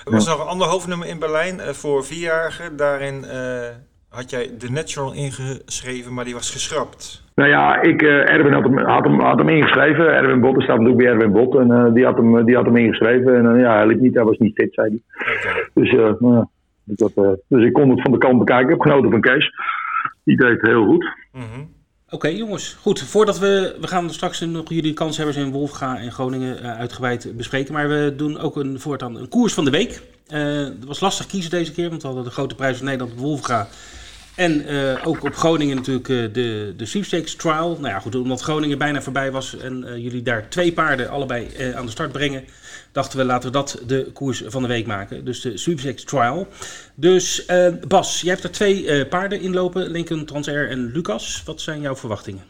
Er was nog een ander hoofdnummer in Berlijn uh, voor vierjarigen. Daarin uh, had jij de Natural ingeschreven, maar die was geschrapt. Nou ja, ik, uh, Erwin had hem, had, hem, had hem ingeschreven. Erwin Bot, staat natuurlijk bij Erwin Bot. En uh, die, had hem, die had hem ingeschreven. En uh, ja, hij liep niet, hij was niet fit, zei hij. Okay. Dus, nou, dus ik kon het van de kant bekijken. Ik heb genoten van Kees. Die deed het heel goed. Mm -hmm. Oké okay, jongens, goed. Voordat we, we gaan straks nog jullie kanshebbers in Wolfga en Groningen uitgebreid bespreken. Maar we doen ook een, voortaan een koers van de week. het was lastig kiezen deze keer, want we hadden de grote prijs van Nederland Wolfga en uh, ook op Groningen natuurlijk uh, de, de sweepstakes trial. Nou ja, goed, omdat Groningen bijna voorbij was en uh, jullie daar twee paarden allebei aan de start brengen, dachten we laten we dat de koers van de week maken. Dus de sweepstakes trial. Dus Bas, jij hebt er twee paarden inlopen, Lincoln Transair en Lucas. Wat zijn jouw verwachtingen?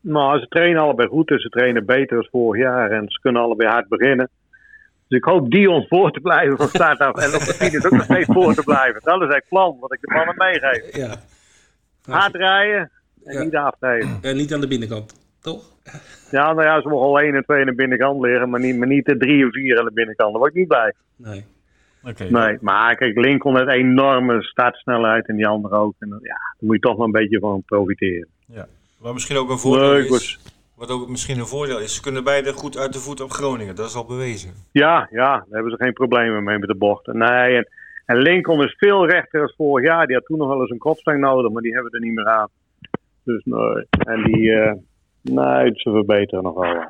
Nou, ze trainen allebei goed en ze trainen beter dan vorig jaar en ze kunnen allebei hard beginnen. Dus ik hoop Dion voor te blijven van start af. En op de finish ook nog steeds voor te blijven. Dat is eigenlijk plan wat ik de mannen meegeef. Ja. Hard rijden en niet aftreden. En niet aan de binnenkant, toch? Ja, nou ja, ze mogen al 1 en 2 aan de binnenkant liggen, maar niet, maar niet de 3 en 4 aan de binnenkant. Daar word ik niet bij. Nee. Okay. Nee, maar kijk, Lincoln heeft enorme startsnelheid en die andere ook. En ja, daar moet je toch wel een beetje van profiteren. Ja, maar misschien ook een voordeel is, wat ook misschien een voordeel is, ze kunnen beide goed uit de voet op Groningen. Dat is al bewezen. Ja, ja, daar hebben ze geen problemen mee met de bochten. Nee, en, en Lincoln is veel rechter dan vorig jaar. Die had toen nog wel eens een kopstang nodig, maar die hebben we er niet meer aan. Dus nee. En die, uh, nee, ze verbeteren nog wel.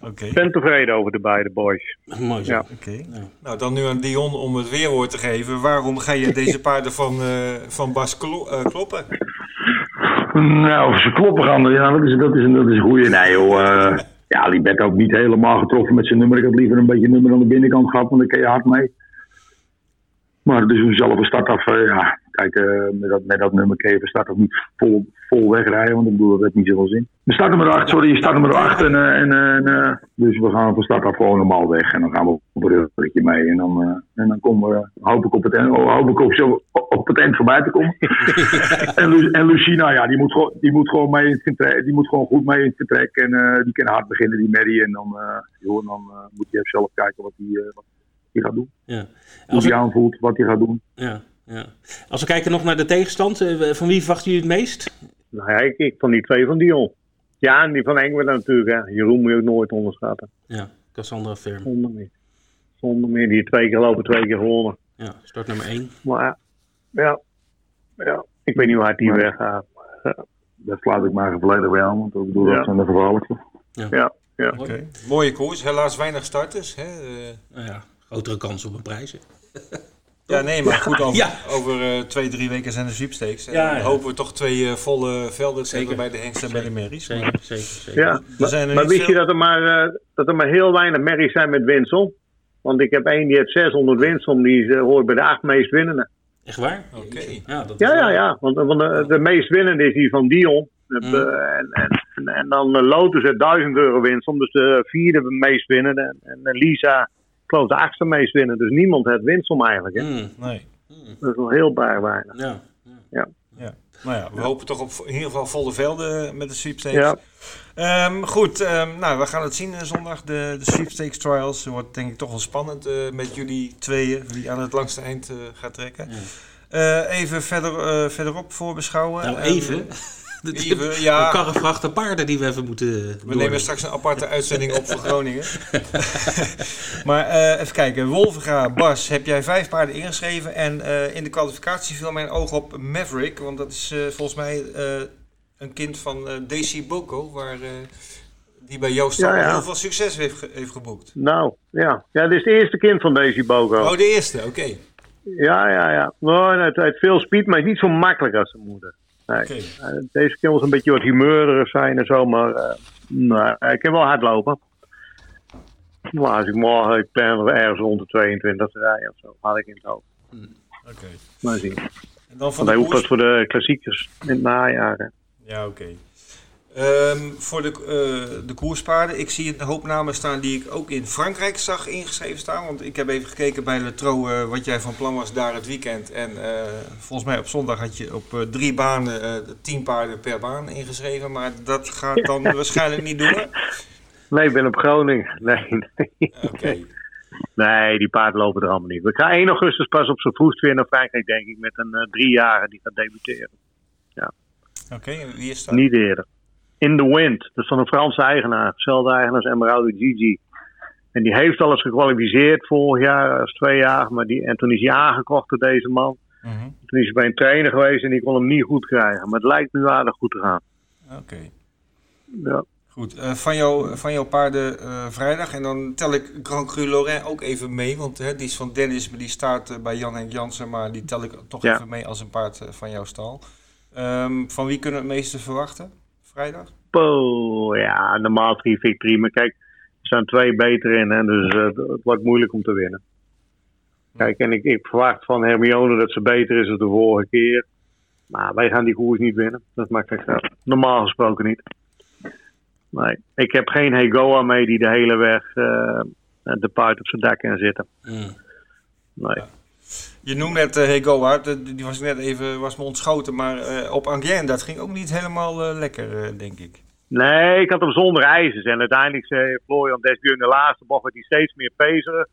Okay. Ik ben tevreden over de beide boys. Mooi zo. Ja. Oké. Nou, dan nu aan Dion om het weerwoord te geven. Waarom ga je deze paarden van, uh, van Bas klo uh, kloppen? Nou, of ze kloppen gaan, ja, dat is, dat is, dat is een goeie. Nee joh, uh, ja, die werd ook niet helemaal getroffen met zijn nummer. Ik had liever een beetje nummer aan de binnenkant gehad, want daar kan je hard mee. Maar dus zelf een start af, uh, ja, kijk, uh, met, dat, met dat nummer Kever staat ook niet vol, vol wegrijden, want ik bedoel, dat heeft niet zoveel zin. We starten nummer 8, sorry, je staat nummer 8. En, uh, en, en dus we gaan van start af gewoon normaal weg. En dan gaan we op een ruggetje mee. En dan, en dan komen we, hoop ik op het, oh, hoop ik op, zo, op het eind voorbij te komen. (laughs) en, Lu en Lucina, ja, die moet, gewoon, die moet gewoon mee in het vertrek. Die moet gewoon goed mee in het vertrek. En die kan hard beginnen, die Mary. En dan, joh, dan moet je even zelf kijken wat hij hij gaat doen. Ja. Hoe hij aanvoelt, wat hij gaat doen. Ja, ja. Als we kijken nog naar de tegenstand, eh, van wie verwachten jullie het meest? Nou ja, ik, ik van die twee van Dion. Ja, en die van Engelen natuurlijk. Hè. Jeroen moet je ook nooit onderschatten. Ja, Cassandra Firm. Zonder meer. Zonder meer. Die twee keer lopen, twee keer gewonnen. Ja, start nummer één. Maar ja, ja. ik weet niet waar die weggaat. Ja. Dat slaat ik maar volledig bij aan, want ik bedoel, dat zijn de gevaarlijkste. Ja. ja. Ja. Okay. Mooie koers, helaas weinig starters. Hè? Uh, nou ja, grotere kans op een prijs. (laughs) ja, nee, maar goed, over, ja. over uh, twee, drie weken zijn de sweepstakes. En ja, dan ja. hopen we toch twee uh, volle velden te hebben bij de Hengst en bij de Merries. Zeker, maar, zeker, zeker. Ja, maar, maar wist veel... je dat er, maar, uh, dat er maar heel weinig Merries zijn met winsel? Want ik heb één die heeft 600 winsel, die hoort bij de acht meest winnende. Echt waar? Oké. Okay. Ja, ja, ja, ja, want, want de, de, meest winnende is die van Dion. Mm. en, en, en, en, dan Lotus heeft 1000 euro winst, dus de vierde meest winnende. En, en Lisa, geloof de achtste meest winnen. Dus niemand heeft winst om eigenlijk. Hè? Mm, nee. Mm. Dat is wel heel weinig. Ja. ja. ja. Nou ja, we hopen toch op in ieder geval volle velden met de sweepstakes. Ja. Um, goed, um, nou, we gaan het zien zondag. De, de sweepstakes trials wordt denk ik toch wel spannend uh, met jullie tweeën, wie aan het langste eind uh, gaat trekken. Ja. Uh, even verder, verderop voorbeschouwen. Nou, even. Even, ja. karrevrachten paarden die we even moeten. We nemen straks een aparte uitzending op voor (laughs) Groningen. (laughs) maar uh, even kijken. Wolvenga, Bas, heb jij vijf paarden ingeschreven? En uh, in de kwalificatie viel mijn oog op Maverick. Want dat is uh, volgens mij een kind van Daisy Boko. Waar, die bij Joost ja, ja. heel veel succes heeft, heeft geboekt. Nou, ja. Ja, dit is het eerste kind van Daisy Boko. Oh, de eerste, oké. Ja, ja, ja. Nou, het heeft veel speed, maar het is niet zo makkelijk als zijn moeder. Nee. Okay. Deze keer was een beetje wat humeurig zijn en zo, maar uh, nou, ik kan wel hardlopen. Maar als ik morgen, ik plan ergens rond de 22 te rijden of zo, had ik in het hoofd. Hmm. Oké. Okay. Maar zien. En dan van Want hij hoeft voor de klassiekers in het najaar. Ja, oké. Okay. Um, voor de, uh, de koerspaarden, ik zie een hoop namen staan die ik ook in Frankrijk zag ingeschreven staan. Want ik heb even gekeken bij Letro uh, wat jij van plan was daar het weekend. En uh, volgens mij op zondag had je op drie banen tien paarden per baan ingeschreven. Maar dat gaat dan (laughs) waarschijnlijk niet doen. Nee, ik ben op Groningen. (laughs) Nee, nee. Oké. Nee, die paarden lopen er allemaal niet. We gaan 1 augustus pas op zijn vroegst weer naar Frankrijk, denk ik, met een driejarige die gaat debuteren. Ja. Oké, wie is dat? Niet eerder. In the Wind. Dat is van een Franse eigenaar. Hetzelfde eigenaar als Emerald Gigi. En die heeft alles gekwalificeerd vorig jaar, als twee jaar. Maar die, en toen is hij aangekocht door deze man. Mm -hmm. Toen is hij bij een trainer geweest en die kon hem niet goed krijgen. Maar het lijkt nu aardig goed te gaan. Oké. Okay. Ja. Goed, uh, van, jou, van jouw paarden uh, vrijdag. En dan tel ik Grand Cru Lorrain ook even mee. Want hè, die is van Dennis, maar die staat uh, bij Jan Henk Jansen. Maar die tel ik toch ja. even mee als een paard van jouw stal. Um, van wie kunnen we het meeste verwachten? Vrijdag? Oh, ja, normaal drie victorie. Maar kijk, er zijn twee beter in. Hè, dus uh, het wordt moeilijk om te winnen. Kijk, en ik, ik, verwacht van Hermione dat ze beter is dan de vorige keer. Maar wij gaan die koers niet winnen. Dat maakt echt uit. Normaal gesproken niet. Nee. Ik heb geen Hegoa mee die de hele weg uh, de paard op zijn dak kan zitten. Mm. Nee. Ja. Je noemt net uh, Hegoa, die was net even was me ontschoten, maar uh, op Angien, dat ging ook niet helemaal uh, lekker, denk ik. Nee, ik had hem zonder ijzers. En uiteindelijk zei Florian Desbuur in de laatste bocht werd hij steeds meer pezerig.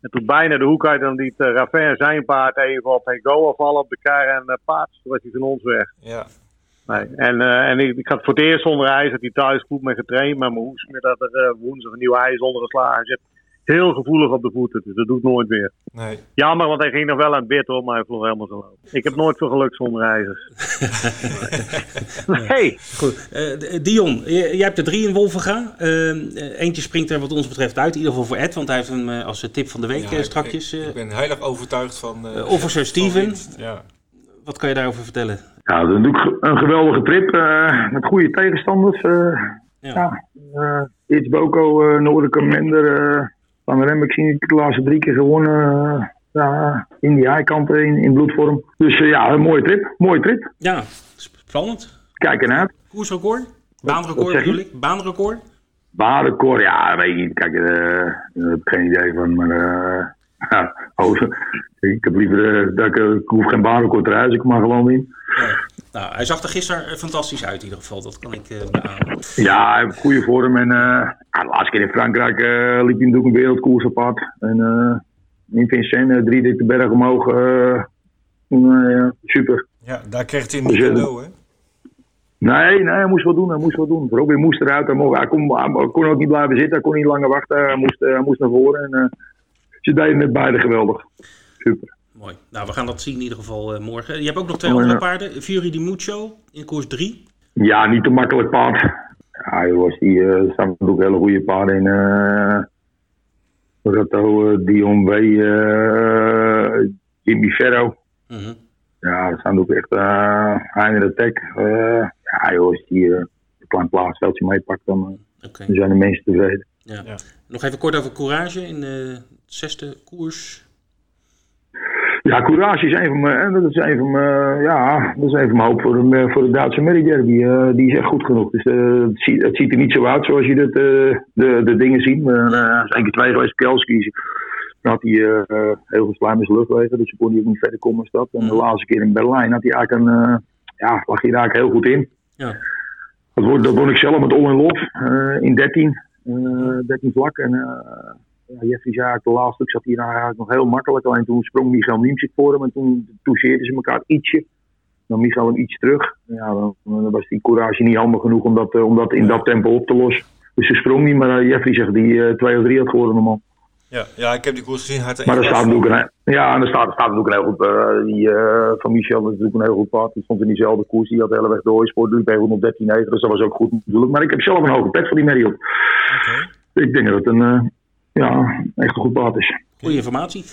En toen bijna de hoek uit, dan liet uh, Ravin zijn paard even op Hegoa vallen op de kar en uh, paard. Toen was hij van ons weg. Ja. Nee. En, en ik, ik, had voor het eerst zonder ijs, dat hij thuis goed mee getraind. Maar mijn hoes meer dat er woensdag een nieuw ijs onder geslagen zit heel gevoelig op de voeten. Dus dat doet nooit weer. Nee. Jammer, want hij ging nog wel aan het bid hoor, maar hij vloog helemaal zo lopen. Ik heb nooit veel geluk zonder ijzers. (laughs) nee. Goed. Uh, Dion, jij hebt er drie in Wolvenga. Uh, eentje springt er wat ons betreft uit, in ieder geval voor Ed, want hij heeft hem als tip van de week ja, strakjes. Ik, ik, ben heilig overtuigd van... Uh, Officer Steven. Ja. Wat kan je daarover vertellen? Ja, dat is natuurlijk een geweldige trip met goede tegenstanders. ja. ja Iets Boko, uh, Noordelijke Minder, van Rem, ik zie de laatste drie keer gewonnen. in die high in, in bloedvorm. Dus ja, een mooie trip. Mooie trip. Ja, spannend. Kijk ernaar. Koersrecord? Baanrecord bedoel ik? Baanrecord? Baanrecord, ja, weet je Kijk, daar heb ik geen idee van. Maar ja, oh, ik heb liever dat ik, ik hoef geen baanrecord te reizen, ik mag gewoon in. Nou, hij zag er gisteren fantastisch uit in ieder geval, dat kan ik uh, beamen. Ja, hij heeft goede vorm. En uh, de laatste keer in Frankrijk uh, liep hij natuurlijk een wereldkoers apart. En in Vincennes, drie dikke bergen omhoog. super. Ja, daar kreeg hij een dus, cadeau, hè? Nee, nee, hij moest wat doen. Hij moest wat doen. Robin moest eruit. Hij, mocht, hij, kon, hij kon ook niet blijven zitten. Hij kon niet langer wachten. Hij moest, hij moest naar voren. En ze deden met beide geweldig. Super. Mooi. Nou, we gaan dat zien in ieder geval uh, morgen. Je hebt ook nog twee oh, andere paarden. Fury di Mucho in koers 3. Ja, niet te makkelijk paard. Ja, jongens, die uh, staan ook hele goede paarden in. Uh, Rato, uh, Dion W, Jimmy Ferro. -hmm. Ja, dat zijn ook echt uh, Heiner de Tech. ja, jongens, die een klein plaatsveldje meepakt, dan, okay. dan zijn de mensen tevreden. Ja. ja. Nog even kort over Courage in de zesde koers. Ja, Courage is een van mijn, dat is een van mijn, ja, dat is een van mijn hoop voor de, voor de Duitse Merry Derby. Uh, die is echt goed genoeg. Dus uh, het, ziet, het, ziet, er niet zo uit zoals je dit, uh, de, de dingen ziet. Maar uh, is één keer twee geweest, Kelski. Dan had hij heel veel slijm in zijn luchtwegen, dus kon hij ook niet verder komen als dat. En de laatste keer in Berlijn had hij eigenlijk een, ja, lag hij daar eigenlijk heel goed in. Ja. Dat, won ik zelf met All in Love in 13, 13 vlak. En ja, Jeffrey zei eigenlijk de laatste stuk zat hier eigenlijk nog heel makkelijk. Alleen toen sprong Michael Niemczyk voor hem en toen toucheerden ze elkaar ietsje. Dan Michael een iets terug. Ja, dan, dan, was die courage niet handig genoeg om dat, eh, om dat in dat tempo op te lossen. Dus ze sprong niet, maar Jeffrey zegt die twee of drie had geworden normaal. Ja, ja, ik heb die koers gezien. maar er staat natuurlijk een, ja, en er staat, er staat natuurlijk een heel goed. Uh, die uh, van Michel is natuurlijk een heel goed pad. Die stond in diezelfde koers. Die had de hele weg door. Sport liep even 113 meter. Dus dat was ook goed natuurlijk. Maar ik heb zelf een hoge pet voor die op. Okay. Ik denk dat het een, ja, echt een goed paard is. Goede informatie.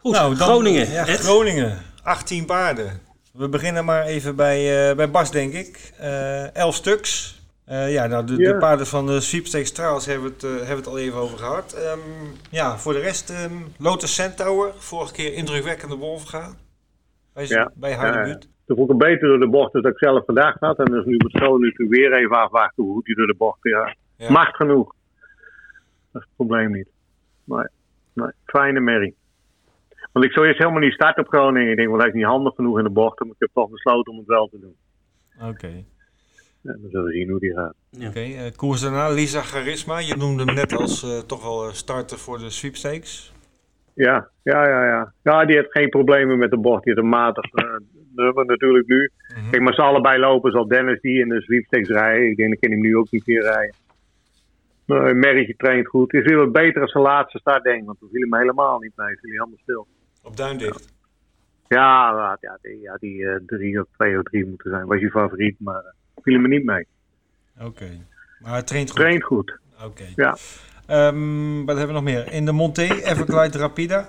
Goed, nou, dan, Groningen. Ja, Groningen, 18 paarden. We beginnen maar even bij, uh, bij Bas, denk ik. Uh, elf stuks. Uh, ja, nou, de, de, paarden van de Sweepstakes Trials hebben het, hebben we het al even over gehad. Um, ja, voor de rest, um, Lotus Centaur. Vorige keer indrukwekkende wolven bij, ja. bij haar ja, debuut. Toen vond ik beter door de bocht dan ik zelf vandaag had. En dus nu moet zo natuurlijk weer even afwachten hoe goed hij door de bocht gaat. Ja. Macht genoeg. Dat is het probleem niet. Nee, nee. fijne merrie. Want ik zou eerst helemaal niet starten op Groningen. Ik denk, wel hij is niet handig genoeg in de bocht. Maar ik heb toch besloten om het wel te doen. Oké. Ja, dan zullen we zien hoe die gaat. Oké, okay, uh, eh, koers daarna, Lisa Charisma. Je noemde hem net als uh, toch wel eh, starter voor de sweepstakes. Ja, ja, ja, ja. Ja, die heeft geen problemen met de bocht. Die heeft een matig uh, nummer natuurlijk nu. Mm -hmm. Kijk, maar ze allebei lopen, zal Dennis die in de sweepstakes rijden. Ik denk, dat kan hem nu ook niet meer rijden. Uh, Merrie traint goed. Is weer wat beter als zijn laatste start, denk ik. Want toen viel hem helemaal niet mee. Viel hij helemaal stil. Op Duindicht? Ja, ja, die, ja, die uh, drie of twee of drie moeten zijn. Was je favoriet, maar uh, viel hem niet mee. Oké. Maar hij traint goed? Traint goed. Oké. Ja. Um, wat hebben we nog meer? In de Monté, Everglide Rapida?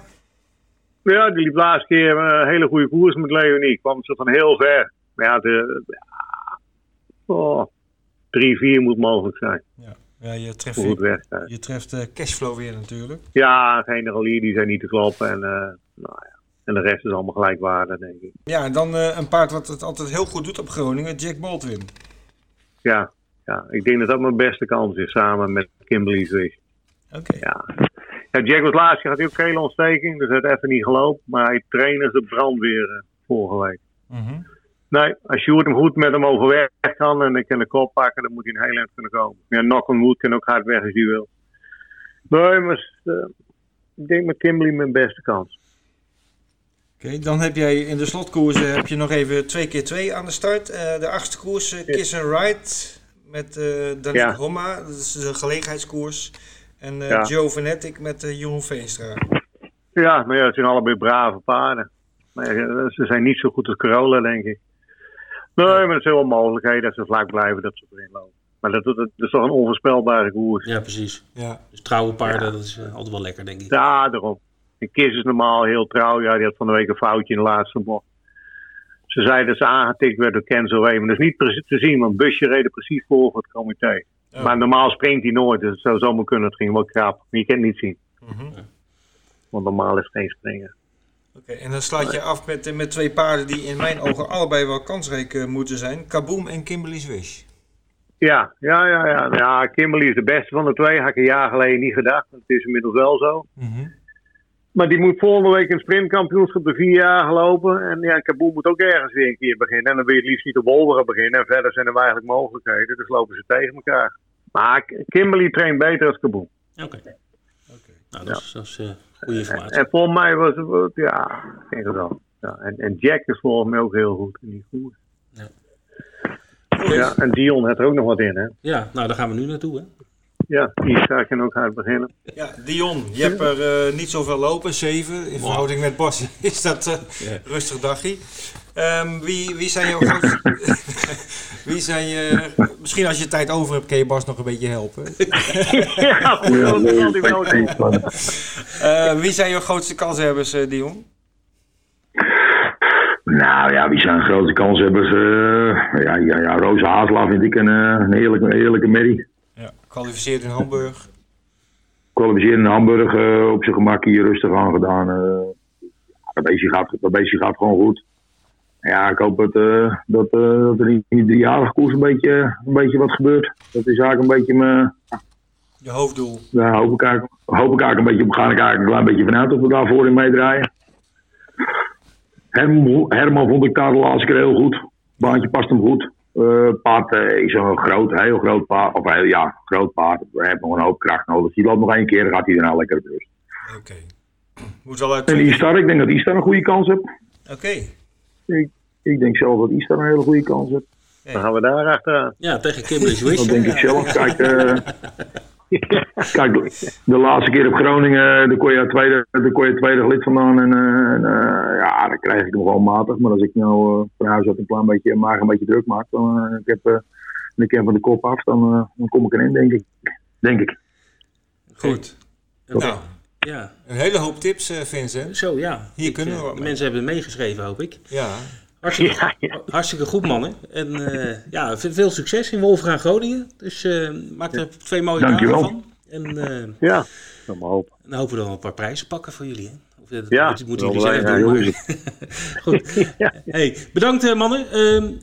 Ja, die liep laatste keer een hele goede koers met Leonie. Kwam ze van heel ver. Maar ja, de, oh, drie, vier moet mogelijk zijn. Ja. Ja, je treft, je, je treft uh, cashflow weer natuurlijk. Ja, generalier die zijn niet te kloppen. En, uh, nou ja. En de rest is allemaal gelijkwaardig, denk ik. Ja, en dan uh, een paard wat het altijd heel goed doet op Groningen, Jack Baldwin. Ja, ja, ik denk dat dat mijn beste kans is, samen met Kimberly. Oké. Ja. ja, Jack was laatst, had hij ook geen ontsteking, dus het even niet gelopen. Maar hij trainde de brandweer vorige week. Mm Nee, als je hem goed met hem overweg kan en ik kan de kop pakken, dan moet hij een heel eind kunnen komen. Ja, knock on wood kan ook hard weg als hij wil. Nee, maar uh, ik denk met Kimberly mijn beste kans. Oké, dan heb jij in de slotkoersen heb je nog even 2 keer 2 aan de start. Uh, de achtste koers, uh, Kiss and Ride met uh, Daniel ja. Homma, dat is de gelegenheidskoers. En uh, ja. Joe Vanetic met uh, Jeroen Veenstra. Ja, maar ja, het zijn allebei brave paarden. Maar ze zijn niet zo goed als Corolla, denk ik. Nee, maar er zijn wel mogelijkheden dat ze vlak blijven dat ze erin lopen. Maar dat, dat, is toch een onvoorspelbare koers. Ja, precies. Ja. Dus trouwe paarden, dat is uh, altijd wel lekker, denk ik. Ja, daarom. En Kis is normaal heel trouw. Ja, die had van de week een foutje in de laatste bocht. Ze zeiden dat ze aangetikt werd door Kenzo Maar dat is niet precies te zien, want busje reden precies voor het comité. Oh. Maar normaal springt hij nooit, dus het zou zomaar kunnen. Het ging wel krap. Maar je kan het niet zien. Mm -hmm. Want normaal is het geen springen. Oké, en dan sluit je af met, met twee paarden die in mijn ogen allebei wel kansrijk moeten zijn. Kaboom en Kimberly's Wish. Ja, ja, ja, ja. ja, Kimberly is de beste van de twee. Had ik een jaar geleden niet gedacht. Het is inmiddels wel zo. Mm Maar die moet volgende week een sprintkampioenschap de vier jaar gelopen. En ja, Kaboom moet ook ergens weer een keer beginnen. En dan wil je het liefst niet op Wolveren beginnen. En verder zijn er eigenlijk mogelijkheden. Dus lopen ze tegen elkaar. Maar Kimberly traint beter als Kaboom. Oké. Nou, dat is, dat is uh, goede informatie. En, en volgens mij was het, ja, geen geval. Ja, en, en Jack is volgens mij ook heel goed in die. Ja. Ja, en Dion heeft er ook nog wat in, hè? Ja, nou daar gaan we nu naartoe, hè? Ja, Isa kan ook hard beginnen. Ja, Dion, je hebt er uh, niet zoveel lopen, 7. In verhouding met Bas (laughs) is dat uh, yeah. rustig dagje. Um, wie, wie zijn jouw grootste... (laughs) wie zijn je... Misschien als je tijd over hebt, kun je Bas nog een beetje helpen. (laughs) ja, goed, ja, nee, wel uh, wie zijn jouw grootste kanshebbers, uh, Dion? Nou ja, wie zijn grote kanshebbers? Uh, ja, ja, ja, Roos Haasla vind ik een, een heerlijke, een heerlijke merrie. Ja, kwalificeerd in Hamburg. Kwalificeerd in Hamburg, uh, op zijn gemak hier rustig aan gedaan. Uh, dat, beestje gaat, dat beestje gaat gewoon goed. Ja, ik hoop dat, uh, dat, dat er in die driejarige koers een beetje, een beetje wat gebeurt. Dat is eigenlijk een beetje mijn... Je hoofddoel. Daar hoop ik eigenlijk, hoop ik eigenlijk een beetje op. Ga ik eigenlijk een klein beetje vanuit dat we daarvoor in meedraaien. Herman, Herman vond ik daar de laatste keer heel goed. Baantje past hem goed. Uh, paard uh, is een groot, heel groot paard. Of heel, ja, groot paard. We hebben nog een hoop kracht nodig. Die loopt nog één keer, dan gaat hij daarna lekker op rust. Oké. Okay. Moet wel uit... En Istar, ik denk dat Istar een goede kans heeft. Oké. Okay. Ik, ik denk zelf dat Istar een hele goede kans heeft. Hey. Dan gaan we daar achteraan. Ja, tegen Kimberly's Wish. Dat denk ik zelf. (laughs) Kijk, uh, (laughs) Kijk, de laatste keer op Groningen, daar kon je tweede, daar kon je tweede lid vandaan. En, uh, uh, ja, dan krijg ik hem gewoon matig. Maar als ik nou uh, van huis uit een klein beetje, maag een beetje druk maak, dan ik heb ik ken van de kop af, dan, dan kom ik erin, denk ik. Denk ik. Goed. Nou, ja. Een hele hoop tips, Vincent. Zo, ja. Hier ik, kunnen we De mensen hebben meegeschreven, hoop ik. Ja. Hartstikke, ja, ja. hartstikke goed, mannen. En uh, ja, veel succes in Wolfgang Groningen. Dus uh, maak er twee mooie dagen van. En, uh, ja, dat maar hopen. Dan hopen we dan een paar prijzen pakken voor jullie. Hè? Of, dat ja, moet, moeten jullie zelf doen. (laughs) Goed. (laughs) ja. Hey, bedankt mannen.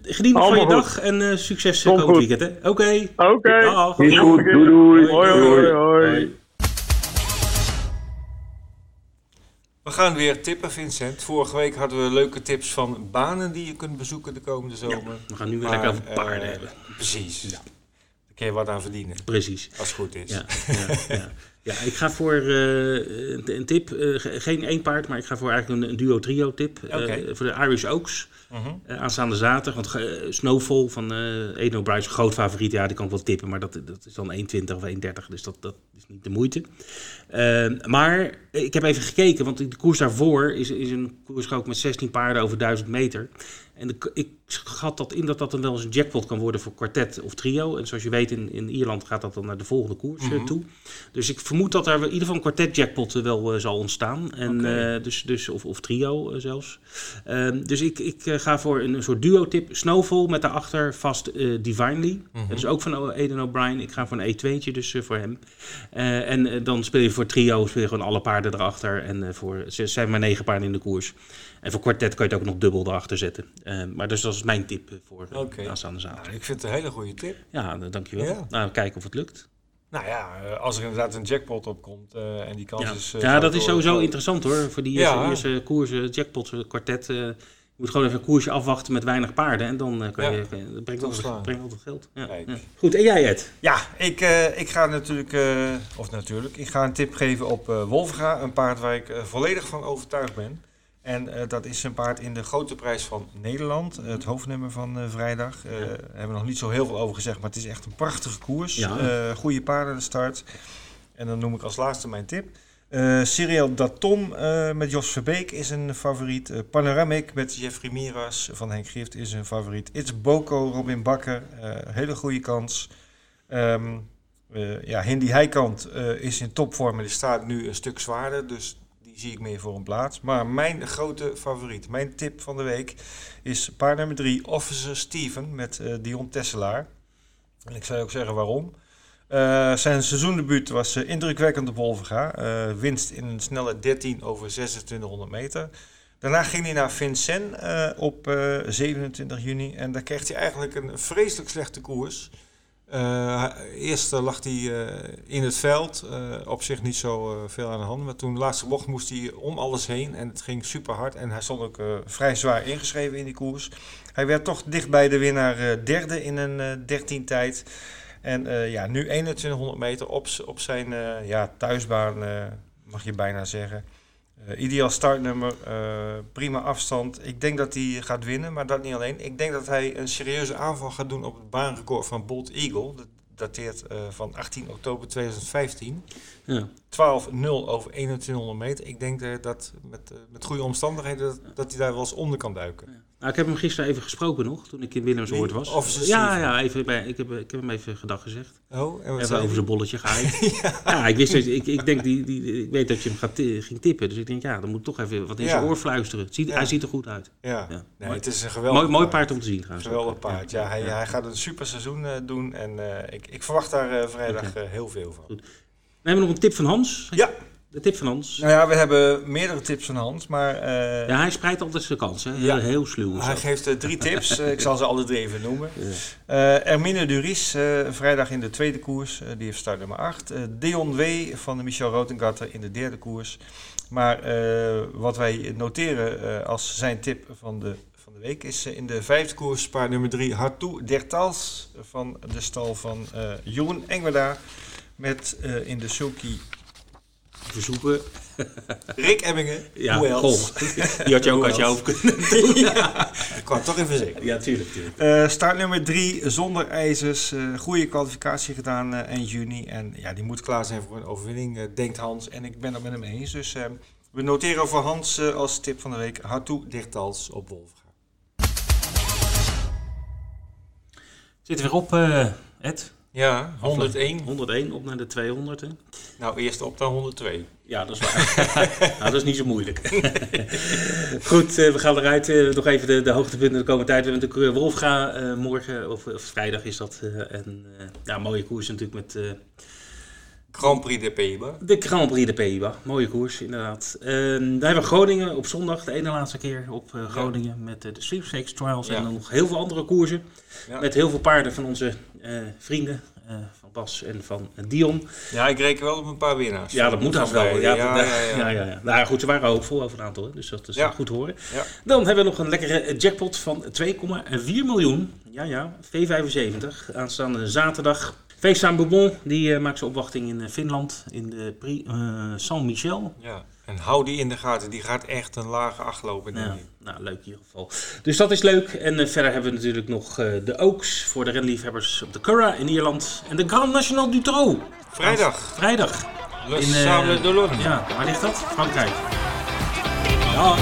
geniet nog van je dag en succes komend weekend. Oké. Oké. Okay. Is goed. Doei doei. Hoi hoi. hoi. hoi. We gaan weer tippen, Vincent. Vorige week hadden we leuke tips van banen die je kunt bezoeken de komende zomer. Ja, we gaan nu weer lekker over paarden uh, hebben. Precies. Ja. Daar kun je wat aan verdienen. Precies. Als het goed is. Ja, ja, ja. ja ik ga voor uh, een, tip. Uh, geen één paard, maar ik ga voor eigenlijk een, een duo-trio tip. Okay. voor de Irish Oaks. -huh. uh, aanstaande zaterdag. Want Snowfall van Eno Bryce, een groot favoriet. Ja, die kan ik wel tippen, maar dat, dat is dan 1,20 of 1,30. Dus dat, dat is niet de moeite. Maar ik heb even gekeken, want de koers daarvoor is, is een koers ook met 16 paarden over 1000 meter. En de, ik schat dat in dat dat dan wel eens een jackpot kan worden voor kwartet of trio. En zoals je weet, in, in Ierland gaat dat dan naar de volgende koers Mhm. uh, toe. Dus ik vermoed dat er in ieder geval een kwartet jackpot uh, wel uh, zal ontstaan. En, dus, dus, of, of trio uh, zelfs. Um, dus ik, ik ga voor een, een soort duo-tip. Snowfall met daarachter vast Divinely. Mhm. Dat is ook van Eden O'Brien. Ik ga voor een E2'tje dus voor hem. En dan speel je voor trio, speel je gewoon alle paarden erachter. En uh, voor, ze zijn maar negen paarden in de koers. En voor kwartet kan je het ook nog dubbel erachter zetten. Uh, maar dus dat is mijn tip voor uh, Oké. aanstaande zaterdag. Nou, ik vind het een hele goede tip. Ja, dankjewel. Ja. Nou, kijken of het lukt. Nou ja, eh, als er inderdaad een jackpot op komt eh, en die kans Ja, is... eh, ja dat is sowieso interessant hoor. Voor die eerste, Ja. eerste koersen, jackpots, eh, kwartet. eh, moet gewoon even een koersje afwachten met weinig paarden. En dan eh, kan Ja. je, dat brengt altijd geld. Ja. Goed, en jij Ed? Ja, ik, eh, ik ga natuurlijk, eh, of natuurlijk, ik ga een tip geven op eh Wolfga. Een paard waar ik eh, volledig van overtuigd ben. En eh, dat is een paard in de grote prijs van Nederland. Het hoofdnummer van eh, vrijdag. Eh, Daar hebben we nog niet zo heel veel over gezegd, maar het is echt een prachtige koers. Ja. Eh, goede paarden de start. En dan noem ik als laatste mijn tip. Eh Cyril Datom eh, met Jos Verbeek is een favoriet. Eh, Panoramic met Jeffrey Miras van Henk Gift is een favoriet. It's Boko, Robin Bakker. eh, hele goede kans. Eh, ja, Hindi Heikant eh, is in topvorm en die staat nu een stuk zwaarder. Dus die zie ik meer voor een plaats. Maar mijn grote favoriet, mijn tip van de week, is paard nummer 3, Officer Steven met eh, Dion Tesselaar. En ik zou ook zeggen waarom. Eh, zijn seizoendebuut was eh, indrukwekkend op Wolverga. Eh, winst in een snelle 13 over 2600 meter. Daarna ging hij naar Vincennes op uh, 27 juni. En daar kreeg hij eigenlijk een vreselijk slechte koers. Eerst lag hij in het veld, op zich niet zo veel aan de hand. Maar toen de laatste bocht moest hij om alles heen en het ging super hard. En hij stond ook vrij zwaar ingeschreven in die koers. Hij werd toch dicht bij de winnaar derde in een 13 tijd. En ja, nu 2100 meter op, op zijn ja, thuisbaan, mag je bijna zeggen. Ideaal startnummer, prima afstand. Ik denk dat hij gaat winnen, maar dat niet alleen. Ik denk dat hij een serieuze aanval gaat doen op het baanrecord van Bolt Eagle. Dat dateert van 18 oktober 2015. Ja. 12-0 over 2100 meter. Ik denk dat met, met goede omstandigheden dat, dat hij daar wel eens onder kan duiken. Ja. Nou, ik heb hem gisteren even gesproken nog, toen ik in Willemsoord was. Ja, ja even bij, ik, heb, ik heb hem even gedag gezegd. Oh, en wat even over zijn bolletje (laughs) gaan. ja. ja. ik wist, ik, ik, denk die, die, ik weet dat je hem gaat ging tippen. Dus ik denk, ja, dan moet toch even wat in zijn oor fluisteren. Ziet, Hij ziet er goed uit. Ja, het is een geweldig mooi, mooi paard om te zien. Geweldig paard, ja. Hij, hij gaat een super seizoen uh, doen en uh, ik, ik verwacht daar uh, vrijdag okay. heel veel van. Goed. Hebben we nog een tip van Hans. Ja. De tip van Hans. Nou ja, we hebben meerdere tips van Hans, maar... Uh, ja, hij spreidt altijd zijn kans, hè? Ja. Heel sluw. Hij geeft uh, drie (laughs) tips, uh, ik zal ze alle drie even noemen. Ja. Ermine Duris, vrijdag in de tweede koers, die heeft start nummer 8. Dion W. van de Michel Rotengatter in de derde koers. Maar wat wij noteren als zijn tip van de, van de week is in de vijfde koers, paard nummer 3, Hartou Dertals van de stal van Jeroen Engwerda. Met in de sulky verzoeken. (laughs) Rick Emmingen, ja, goh. Die had je ook uit je hoofd kunnen doen. (laughs) ja, ik kwam toch even zeggen. Ja, tuurlijk. tuurlijk. Uh, start nummer drie, zonder ijzers. Uh, goede kwalificatie gedaan uh, eind juni. En ja, die moet klaar zijn voor een overwinning, denkt Hans. En ik ben het met hem eens. Dus we noteren voor Hans als tip van de week. Hartoe dichtals op Wolfga. Zitten we weer op, Ed? Ja, 101. 101 op naar de 200. Hè? Nou, eerst op naar 102. Ja, dat is waar. (laughs) nou, dat is niet zo moeilijk. (laughs) Goed, uh, we gaan eruit. Uh, nog even de, de hoogtepunten de komende tijd. We hebben natuurlijk Wolfga uh, morgen, of, of, vrijdag is dat. en ja, mooie koers natuurlijk met... Grand Prix de Pays-Bas. De Grand Prix de Pays-Bas. Mooie koers, inderdaad. Uh, daar hebben we Groningen op zondag, de ene laatste keer op uh, Groningen. Ja. Met uh, de Sweepstakes Trials ja. en dan nog heel veel andere koersen. Ja. Met heel veel paarden van onze vrienden. van Bas en van Dion. Ja, ik reken wel op een paar winnaars. Ja, dat moet dan wel. Ja, ja, (laughs) ja, ja, ja, Nou goed, ze waren hoopvol over een aantal, dus dat is goed horen. Dan hebben we nog een lekkere jackpot van 2,4 miljoen. Ja, ja, V75. Aanstaande zaterdag Feest Bourbon, die maakt zijn opwachting in Finland, in de Prix Saint-Michel. Ja, en hou die in de gaten, die gaat echt een lage acht lopen. Ja, nou, leuk in ieder geval. Dus dat is leuk. En verder hebben we natuurlijk nog de Oaks voor de renliefhebbers op de Curra in Ierland. En de Grand National du Trot. Vrijdag. Vrijdag. Le Sable d'Olonne. Ja, waar ligt dat? Frankrijk. Ja.